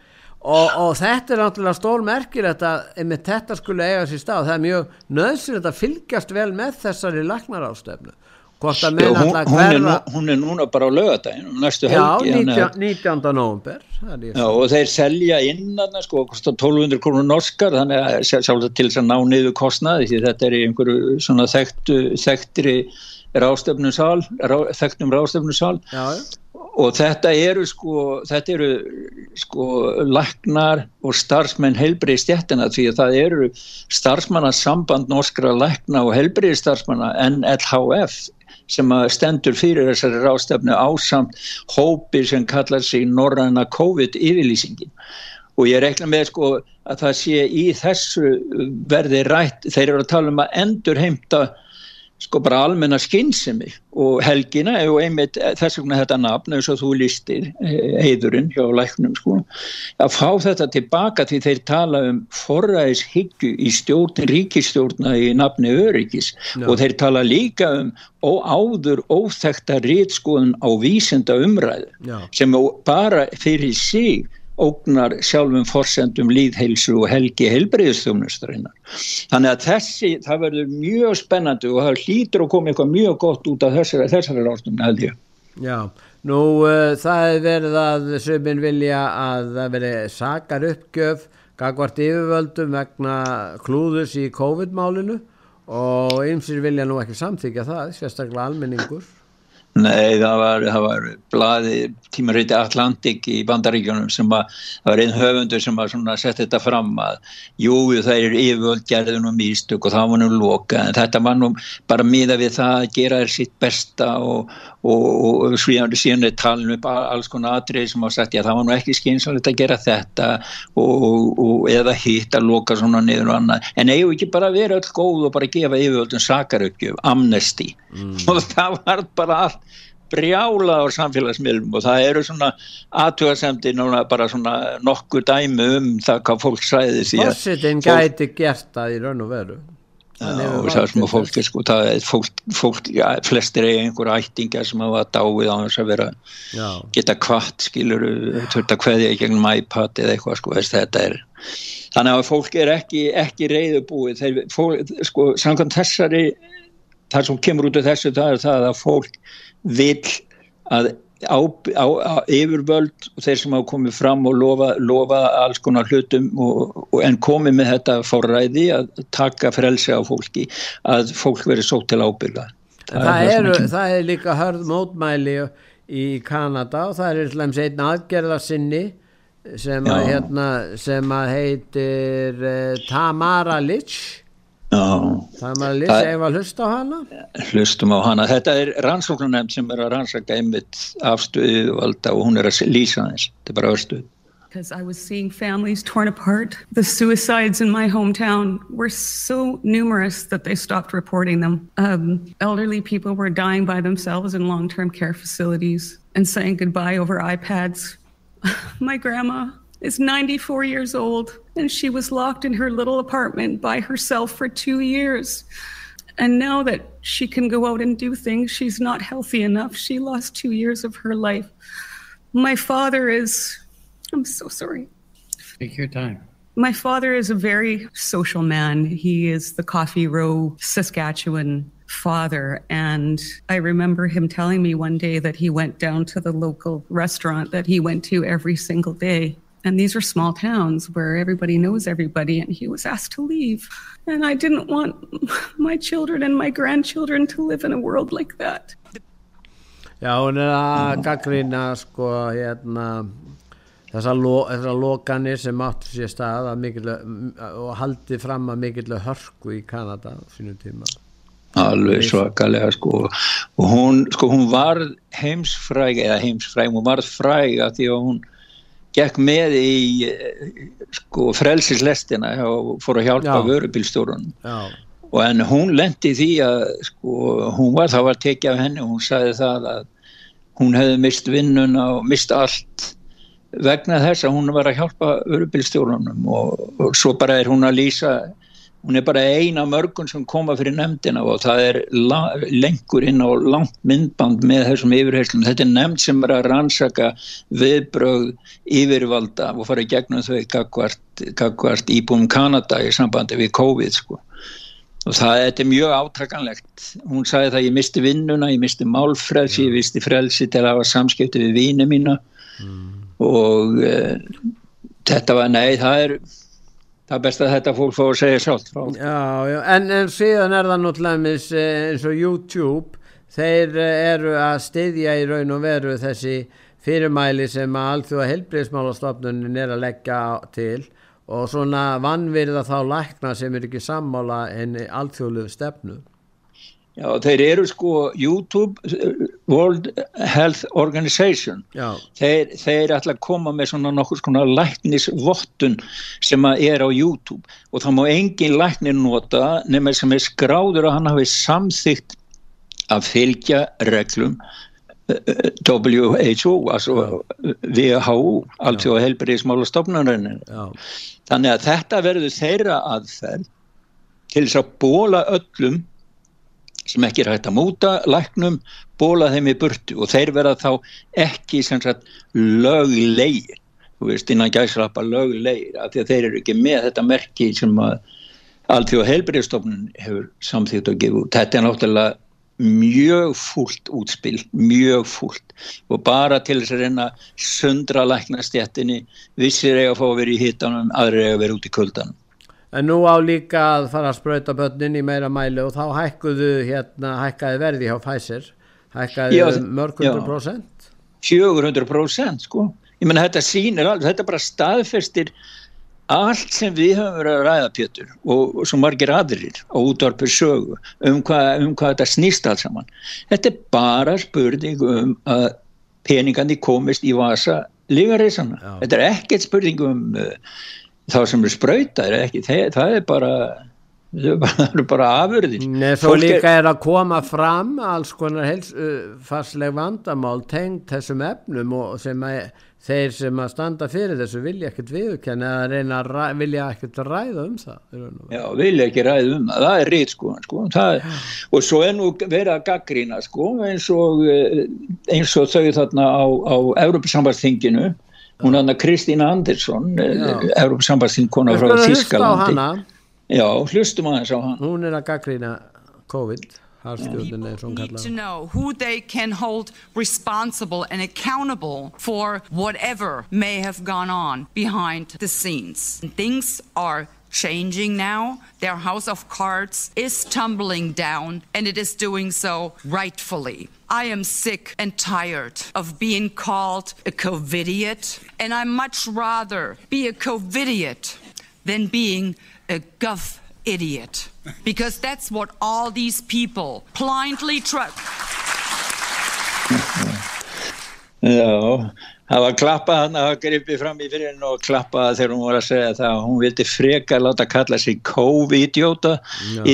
Og, og þetta er náttúrulega stór merkilegt að með þetta skulle eiga sér stað. Það er mjög nöðsynlegt að fylgjast vel með þessari læknarástefnu Já, hún, hún, er nú, hún er núna bara á lögadaginn næstu helgi Já, 19. november Já, og þeir selja inn sko, 1200 krónur norskar þannig að sjálf til þess að ná niður kostnaði því þetta er í einhverju svona þekktu, þekktri rástefnusal þekktum rástefnusal og þetta eru sko þetta eru sko laknar og starfsmenn helbriði stjættina því að það eru starfsmannasamband norskra lakna og helbriði starfsmanna NLHF sem stendur fyrir þessari rástefnu ásamt hópi sem kallar sig Norræna COVID-yfirlýsingin. Og ég rekna með sko að það sé í þessu verði rætt, þeir eru að tala um að endur heimta sko bara almenna skynsemi og helgina og einmitt eh, þess vegna þetta nafn eins og þú listir heiðurinn hjá læknum sko að fá þetta tilbaka því þeir tala um forræðishyggju í stjórn ríkistjórna í nafni öryggis no. og þeir tala líka um áður óþekta rítskoðun á vísenda umræðu no. sem bara fyrir sig ógnar sjálfum forsendum líðheilsu og helgi heilbreyðstjónustarinnar. Þannig að þessi, það verður mjög spennandi og það hlýtur að koma eitthvað mjög gott út af þessari, þessari ráðstum held ég. Já, nú uh, það er verið að söminn vilja að það verið sakar uppgjöf gagvart yfirvöldum vegna klúðus í COVID-málinu og ymsir vilja nú ekki samþykja það, sérstaklega almenningur. Nei, það var, það var blaði tímaríti Atlantik í bandaríkjónum sem að, það var einn höfundur sem að setja þetta fram að jú, það er yfirvöld gerðin og místug og það var nú loka en þetta var nú bara miða við það að gera þér sitt besta og, og, og síðan er talin upp alls konar atrið sem að setja það var nú ekki skynsalegt að gera þetta og, eða hitt að loka svona niður og annað en eigum ekki bara að vera öll góð og bara gefa yfirvöldum sakarökjum, amnesti mm. og það var bara allt brjála á samfélagsmiðlum og það eru svona aðtjóðasemdi núna bara svona nokkur dæmi um það hvað fólk sæði því að Fossetin gæti gert það í raun og veru. Já, og það er svona fólk, sko, það er fólk, fólk já, flestir er einhverja ættingar sem hafa dáið á þess að vera já. geta kvart, skilur törta hverði ekki gegnum iPad eða eitthvað, sko, veist, þetta er þannig að fólk er ekki, ekki reyðubúið þeir, fólk, sko, samkvæmt þessari það sem kemur út af þessu, það er það að fólk vil að á, á, á yfirvöld og þeir sem hafa komið fram og lofa, lofa alls konar hlutum og, og, en komið með þetta forræði að taka frelsi á fólki að fólk verið svo til ábyrga það, það, er, það er líka hörð mótmæli í Kanada og það er eins einn aðgerðarsinni sem að, hérna, sem að heitir uh, Tamara Litch Það er maður að lýsa ef að hlusta á hana? Hlustum á hana. Þetta er rannsóknunemnd sem er að rannsaka einmitt afstöðu og hún er að lýsa þess. Þetta er bara östuð. Because I was seeing families torn apart. The suicides in my hometown were so numerous that they stopped reporting them. Um, elderly people were dying by themselves in long-term care facilities and saying goodbye over iPads. my grandma is 94 years old and she was locked in her little apartment by herself for two years. And now that she can go out and do things, she's not healthy enough. She lost two years of her life. My father is, I'm so sorry. Take your time. My father is a very social man. He is the Coffee Row, Saskatchewan father. And I remember him telling me one day that he went down to the local restaurant that he went to every single day. And these are small towns where everybody knows everybody. And he was asked to leave. And I didn't want my children and my grandchildren to live in a world like that. Já, hún er að gaggrina sko hérna þessar lo, þessa lokanir sem áttur sér stað mikilvæg, og haldi fram að mikilvæg hörku í Kanada sínum tíma alveg svakalega sko og hún, sko, hún var heimsfræg eða heimsfræg, hún var fræg að því að hún gekk með í sko frelsislestina og fór að hjálpa vörubilstjórun og en hún lendi því að sko hún var, það var tekið af henni og hún sagði það að hún hefði mist vinnuna og mist allt vegna þess að hún var að hjálpa vörubilstjórunum og, og svo bara er hún að lýsa hún er bara eina mörgun sem koma fyrir nefndina og það er lengur inn á langt myndband með þessum yfirherslum. Þetta er nefnd sem er að rannsaka viðbröð yfirvalda og fara í gegnum þau kakvart íbúum Kanada í sambandi við COVID sko. Og það er mjög átrakanlegt. Hún sagði það ég misti vinnuna, ég misti málfrelsi, ég misti frelsi til að hafa samskipti við víni mína mm. og uh, þetta var, nei, það er það er best að þetta fólk fá að segja sjálf já, já, en, en síðan er það náttúrulega eins og YouTube þeir eh, eru að styðja í raun og veru þessi fyrirmæli sem að allþjóða helbriðsmálastofnunin er að leggja til og svona vannvirða þá lækna sem er ekki sammála en allþjóðlu stefnu Já, þeir eru sko YouTube World Health Organization. Þeir, þeir ætla að koma með svona nokkur svona læknisvottun sem er á YouTube. Og þá má engin læknir nota nema sem er skráður að hann hafi samþygt að fylgja reglum WHO, altså WHO, altså helbriðismála stofnarinn þannig að þetta verður þeirra aðferð til þess að bóla öllum sem ekki er hægt að múta læknum, bóla þeim í burtu og þeir verða þá ekki sagt, löglegir. Þú veist innan gæsrappa löglegir af því að þeir eru ekki með þetta merki sem að allþjóð heilbreyðstofnun hefur samþýtt að gefa út. Þetta er náttúrulega mjög fúlt útspil, mjög fúlt. Og bara til þess að reyna sundra læknastjættinni vissir eiga að fá að vera í hittanum, aðri eiga að vera út í kvöldanum en nú á líka að fara að spröyta börnin í meira mæli og þá hækkuðu hérna, hækkaði verði hjá Pfizer. Hækkaði já, mörgundur prosent 400 prosent sko. Ég menna þetta sýnir alveg, þetta bara staðfestir allt sem við höfum verið að ræða Pétur og, og svo margir aðrir á útvarpur sögu um hvað, um hvað þetta snýst alls saman. Þetta er bara spurning um að peningandi komist í vasa lífareysana, þetta er ekkert spurning um uh, þá sem er spröytar ekki, það, er bara það eru bara afurðir. Nei, Fólk líka er að koma fram alls konar farsleg vandamál tengt þessum efnum og sem að þeir sem að standa fyrir þessu vilja ekkert viðkenna eða reyna að ræ, vilja ekkert ræða um það Já, vilja ekki ræða um það, það er rít sko, sko það, og svo er nú verið að gaggrína sko eins og eins og þau þarna á, á Európa-sambarsþinginu hún er hann að Kristína Andersson Európa-sambassinn konar frá Þískalandi já, hlustum aðeins á hann hún er að gaggrýna COVID People need to know who they can hold responsible and accountable for whatever may have gone on behind the scenes. Things are changing now. Their house of cards is tumbling down, and it is doing so rightfully. I am sick and tired of being called a COVIDiot, and I much rather be a COVIDiot than being a gov idiot. Because that's what all these people blindly trust. Já, það var klappað hann að gripi fram í fyrir henn og klappaði þegar hún var að segja það hún vildi freka láta kalla sig kóv-idióta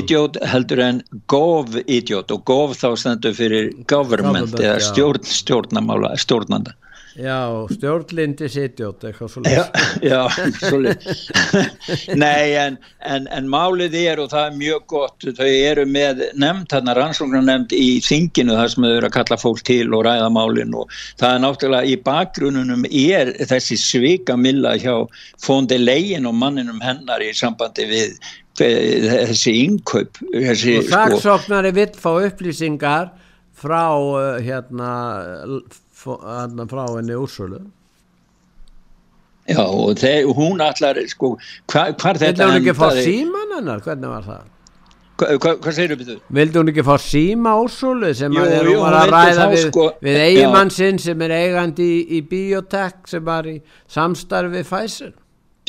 idiót heldur en góv-idiót og góv þá stendur fyrir government eða stjórn, stjórnanda Já, stjórnlindi sitjótt eitthvað svo Já, já svo Nei, en, en, en málið er og það er mjög gott, þau eru með nefnd, þarna rannsóknar nefnd í þinginu þar sem þau eru að kalla fólk til og ræða málin og það er náttúrulega í bakgrununum er þessi svika milla hjá fóndi legin og manninum hennar í sambandi við þessi innkaup þessi, og saksóknari sko, vill fá upplýsingar frá uh, hérna frá henni úrsölu Já og þeir, hún allar sko hvar hva þetta Vildi hún ekki fá síman hennar, hvernig var það? Hvað hva, hva segir þú? Vildi hún ekki fá síma úrsölu sem jú, jú, hún var að ræða við, sko, við eigimann sinn sem er eigandi í, í biotek sem var í samstarfi Pfizer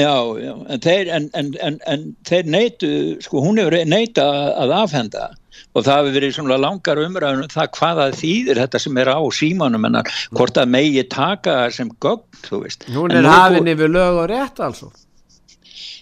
Já, já, en þeir, en, en, en, þeir neitu, sko hún hefur neita að afhenda og það hefur verið svona langar umræðun um það hvaða þýðir þetta sem er á símanum en hvort að megi taka sem gögn, þú veist. Hún er hafinn yfir lög og rétt altså.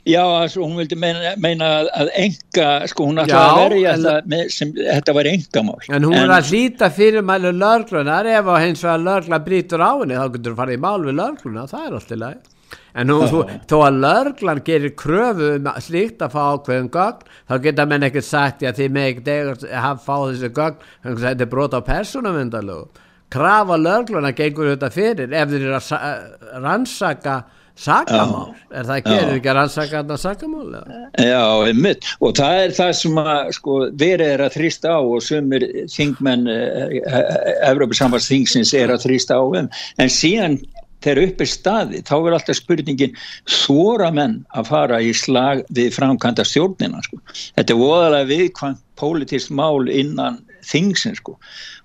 Já, altså, hún vildi meina, meina að enga, sko hún ætlaði að verja þetta með, sem þetta var engamál. En hún en, er að hlýta fyrir mælu löglunar ef á hins vegar lögla brítur á henni þá getur þú farið í mál við lögluna, það er alltaf læg en nú, þú, þó að lörglan gerir kröfu um slíkt að fá ákveðum gögn þá geta menn ekkert sagt að þið með ekkert hafa fá þessu gögn. Þannig að þetta er brot á persónavendalögu krafa lörglan að gengur þetta fyrir ef þið eru að rannsaka sakamál, er það ekki, er ekki að rannsaka þetta sakamál? Já, einmitt, og það er það sem að sko, verið er að þrýsta á og sumir þingmenn eh, eh, Evrópusamfarsþingsins er að þrýsta á um, en síðan þegar upp er staði þá er alltaf spurningin þóra menn að fara í slag við framkvæmda stjórnina sko. þetta er voðalega viðkvæmt pólitísk mál innan þingsin sko.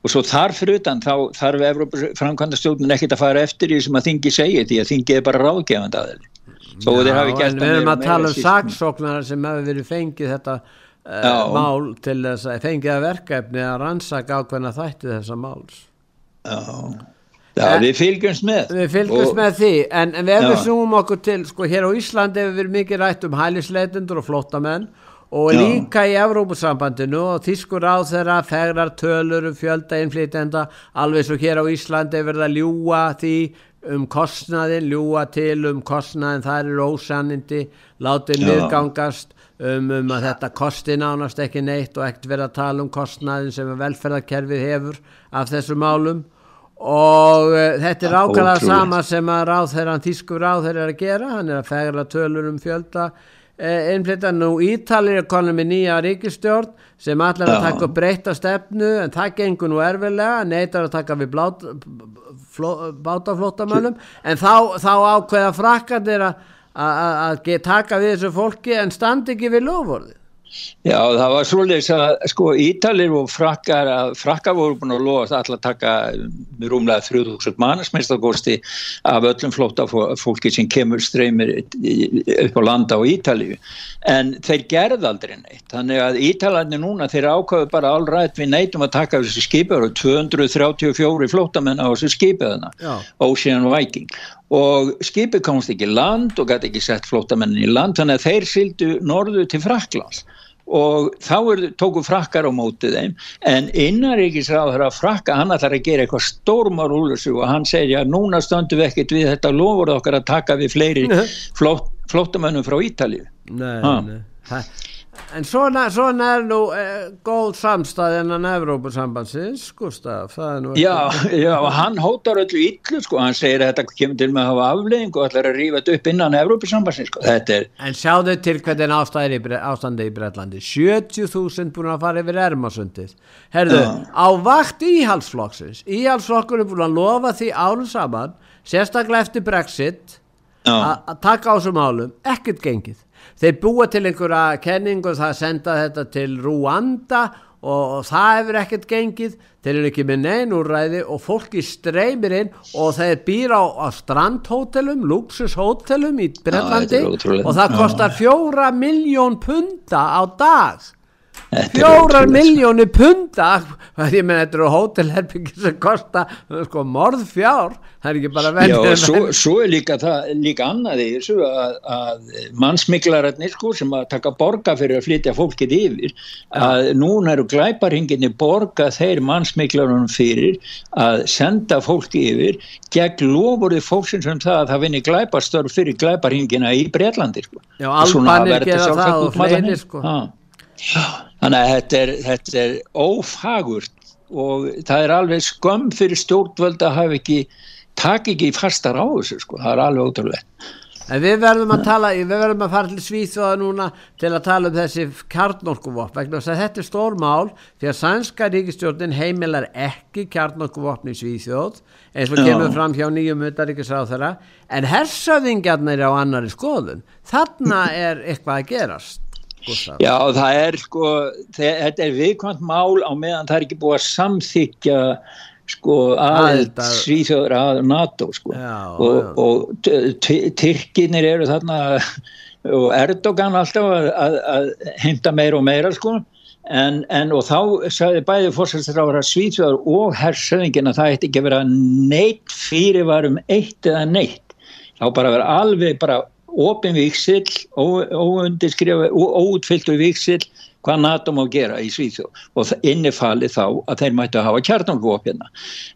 og svo þarf fyrir utan þá þarf framkvæmda stjórnin ekkit að fara eftir því sem að þingi segja því að þingi er bara ráðgefand að þeir Já, en við erum að tala um saksóknar sem hefur verið fengið þetta uh, mál til þess að fengið að verkefni að rannsaka ákveðna þætti þessa máls. Já Já, við fylgjumst með. Við fylgjumst og, með því, en, en við hefum snúum okkur til, sko, hér á Íslandi hefur við mikið rætt um hælisleitundur og flottamenn og Já. líka í Evrópusambandinu og þýskur á þeirra fegrar tölur um fjölda innflýtenda alveg svo hér á Íslandi hefur verið að ljúa því um kostnaðin, ljúa til um kostnaðin, það eru ósannindi látið niðgangast um, um að þetta kosti nánast ekki neitt og ekkert verið að tala um kostnaðin sem velferðarkerfið hefur af þessu málum og uh, þetta er ákvæmlega sama sem að ráð þeirra þýskur ráð þeirra er að gera. Hann er að fegra tölur um fjölda eh, einflita nú Ítalir er konum með nýja ríkistjórn sem allar að taka breyta stefnu en það gengur nú erfilega neytar að taka við bátaflótamönnum en þá, þá ákveða frakkandir að taka við þessu fólki en standi ekki við lofvorði Já, það var svolítið að sko Ítalir og frakkar, frakkar voru búin að lofa alltaf að taka rúmlega 3000 mannesmeistakosti af öllum flóta fólki sem kemur streymir upp á landa á Ítalíu. En þeir gerð aldrei neitt. Þannig að Ítalarnir núna þeir ákvaðu bara allrætt við neitum að taka þessu skipur og 234 flótamenn á þessu skipiðuna Ocean Viking. Og skipið komst ekki land og gæti ekki sett flótamennin í land þannig að þeir sildu norðu til Fraklands og þá tóku frakkar á mótið þeim en innaríkisráður að frakka hann ætlar að gera eitthvað stórmar úr þessu og hann segir að núna stöndum við ekkert við þetta lofur okkar að taka við fleiri flót, flótamönnum frá Ítalið Nei, nei En svona, svona er nú eh, góð samstæð innan Evrópusambansins, Gustaf, það er nú Já, já, hann hótar öllu yllu, sko, hann segir að þetta kemur til með að hafa aflegging og ætlar að rífa þetta upp innan Evrópusambansins, sko, þetta er En sjáðu til hvernig ástandi í Breitlandi, 70.000 búin að fara yfir Ermasundið. Herðu, já. á vakt íhalsflokksins, íhalsflokkur er búin að lofa því árum saman, sérstaklega eftir Brexit, að taka á þessum álum, ekkert gengið þeir búa til einhverja kenningu það senda þetta til Rúanda og, og það hefur ekkert gengið. Þeir eru ekki með neyn úrræði og fólki streymir inn og þeir býra á, á strandhótelum, luxushótelum í Brellandi og það kostar fjóra miljón punta á dag fjórar miljónir punta ég menn þetta eru hótelherbyggir sem kosta sko morð fjár það er ekki bara velja Já, svo, svo er líka það, líka annað í þessu að, að mannsmiklararnir sko sem að taka borga fyrir að flytja fólkið yfir að ja. núna eru glæparhinginni borga þeir mannsmiklarunum fyrir að senda fólki yfir gegn lofurði fólksins um það að það vinni glæparstörf fyrir glæparhingina í Breitlandi sko. Já, albanir gera það og fleiri sko ha. Þannig að þetta er, þetta er ófagurt og það er alveg skömm fyrir stjórnvöld að hafa ekki, takk ekki fastar á þessu sko, það er alveg ótrúlega. En við verðum að tala, við verðum að fara til Svíþjóða núna til að tala um þessi kjarnorkuvopn, vegna þess að þetta er stór mál því að sænska ríkistjórnin heimilar ekki kjarnorkuvopn í Svíþjóð eins og kemur fram hjá nýjum utaríkisráð þeirra, en hersöðingarnir á annari skoðun, þarna er eitthvað að gerast. Gústaf. Já, það er sko, þetta er viðkvæmt mál á meðan það er ekki búið að samþykja sko aðeins Svíþjóður að NATO sko. Já, og, og Tyrkinir eru þarna og Erdogan alltaf að, að, að heimta meira og meira sko. En, en og þá sagði bæði fórsælsráður að Svíþjóður og hersöðingin að það eitt ekki vera neitt fyrirvarum eitt eða neitt. Þá bara vera alveg bara ofin viksill, óundirskrifa, óutfylltur viksill hvað NATO má gera í Svíþjóð og innifali þá að þeir mættu að hafa kjarnangvopina.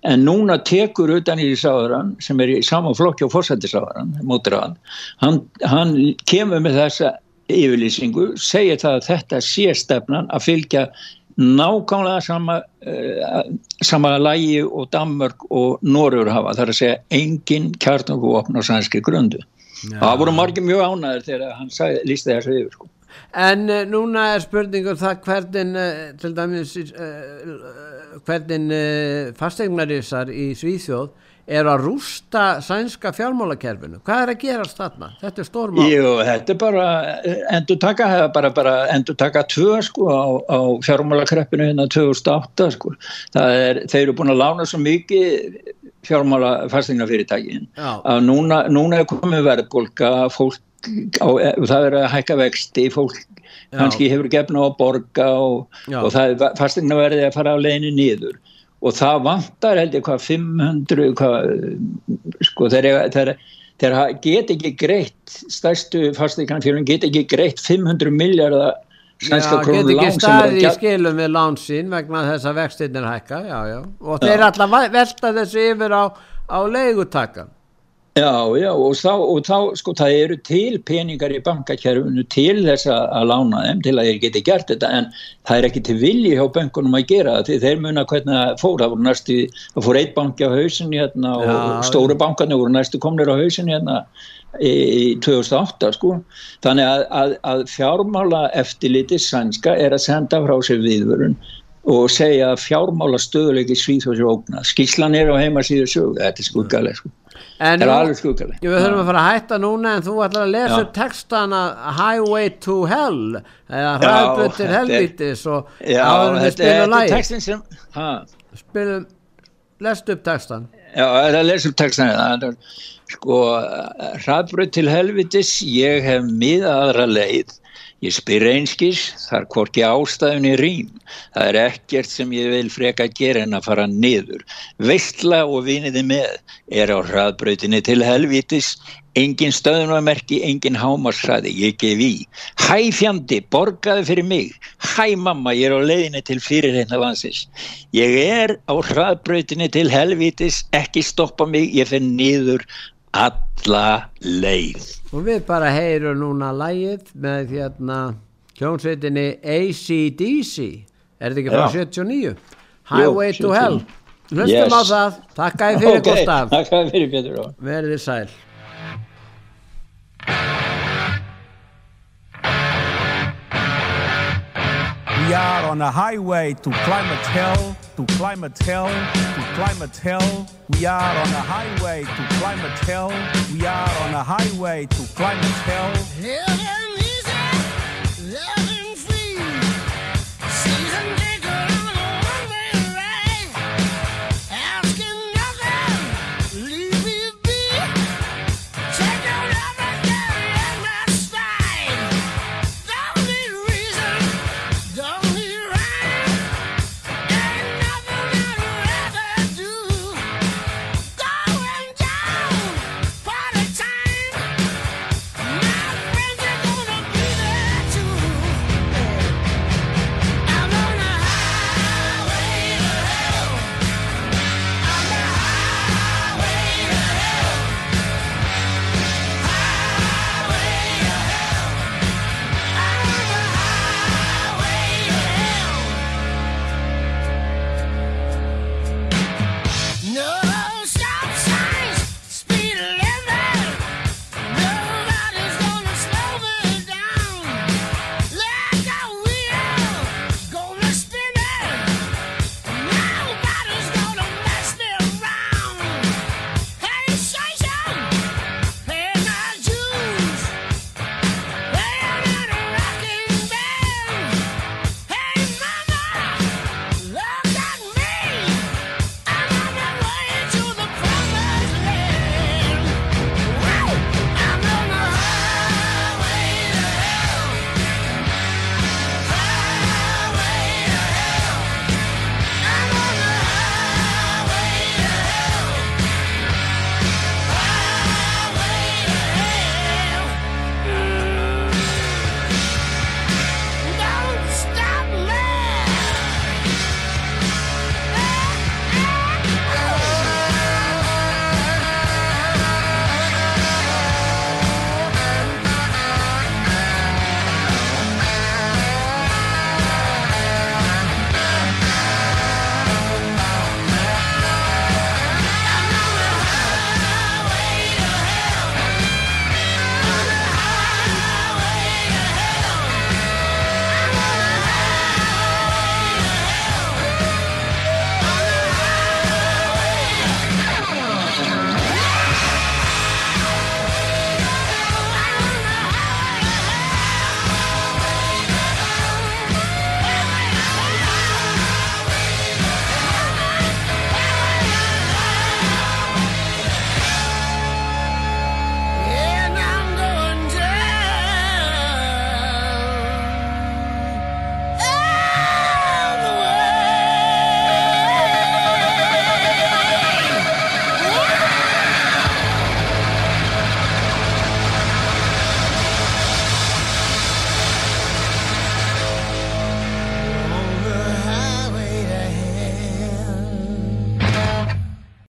En núna tekur utan í sáðurann sem er í saman flokki á fórsættisáðurann, mótraðan, hann, hann kemur með þessa yfirlýsingu, segir það að þetta sé stefnan að fylgja nákvæmlega sama, uh, sama lægi og Danmörk og Norður hafa, þar að segja engin kjarnangvopn á sænski grundu. Já. það voru margir mjög ánæður þegar hann sagði, lísti þessu yfir sko. en uh, núna er spurningum það hvernig uh, til dæmis uh, hvernig fastegnarísar í Svíþjóð er að rústa sænska fjármálakerfinu hvað er að gerast þarna? Þetta er stórmál Jú, þetta er bara endur taka, bara, bara endur taka tvö sko á, á fjármálakreppinu hérna 2008 sko er, þeir eru búin að lána svo mikið fjármála fastegnafyrirtækin að núna, núna er komið verðbólka fólk á, það er að hækka vexti fólk kannski hefur gefna á að borga og, og það er fastegnaverði að fara á leginu nýður og það vantar held ég hvað 500 hvað, sko þeir, get ekki greitt stærstu fastegnafjörðum get ekki greitt 500 miljardar sænska krónu lán get ekki staði í skilum við lán sín vegna þess að vextinnir hækka. Já, já. og þeir alltaf velta þessu yfir á, á leigutakkan Já, já, og þá, og þá, sko, það eru til peningar í bankakjærfunu til þess að lána þeim, til að þeir geti gert þetta, en það er ekki til vilji hjá bankunum að gera það, því þeir muna hvernig það fór, það voru næstu, það fór eitt banki á hausinni hérna og já, stóru bankarnir voru næstu komnir á hausinni hérna í 2008 sko. Þannig að, að, að fjármála eftirliti sænska er að senda frá sér viðvörun og segja að fjármála stöðuleiki svíþjóðsir ógna skíslan er á heimasíðu sög þetta er skuggaleg sko. En það er alveg skuggaleg. Við höfum að fara að hætta núna en þú ætlar að lesa upp textana Highway to Hell eða Hræðbjörn til helvítis og áður við spilum læg spilum lest upp textan já, það er lest upp textan það er Sko, hraðbröð til helvitis, ég hef miðaðra leið. Ég spyr einskis, þar hvorki ástæðunni rým. Það er ekkert sem ég vil freka gera en að fara niður. Veistla og viniði með er á hraðbröðinni til helvitis. Engin stöðunarmerki, engin hámarsræði, ég gef í. Hæ fjandi, borgaði fyrir mig. Hæ mamma, ég er á leiðinni til fyrirreina landsins. Ég er á hraðbröðinni til helvitis, ekki stoppa mig, ég finn niður alla leið. Og við bara heyrum núna lægið með hérna hljómsveitinni ACDC er þetta ekki frá 79 Highway Jú, to Hell hlustum yes. á það, takk að þið fyrir okay. Gustaf takk að þið fyrir Pétur verðið sæl. We are on a highway to climate hell, to climate hell, climate hell. We are on a highway to climate hell. We are on a highway to climate hell. hell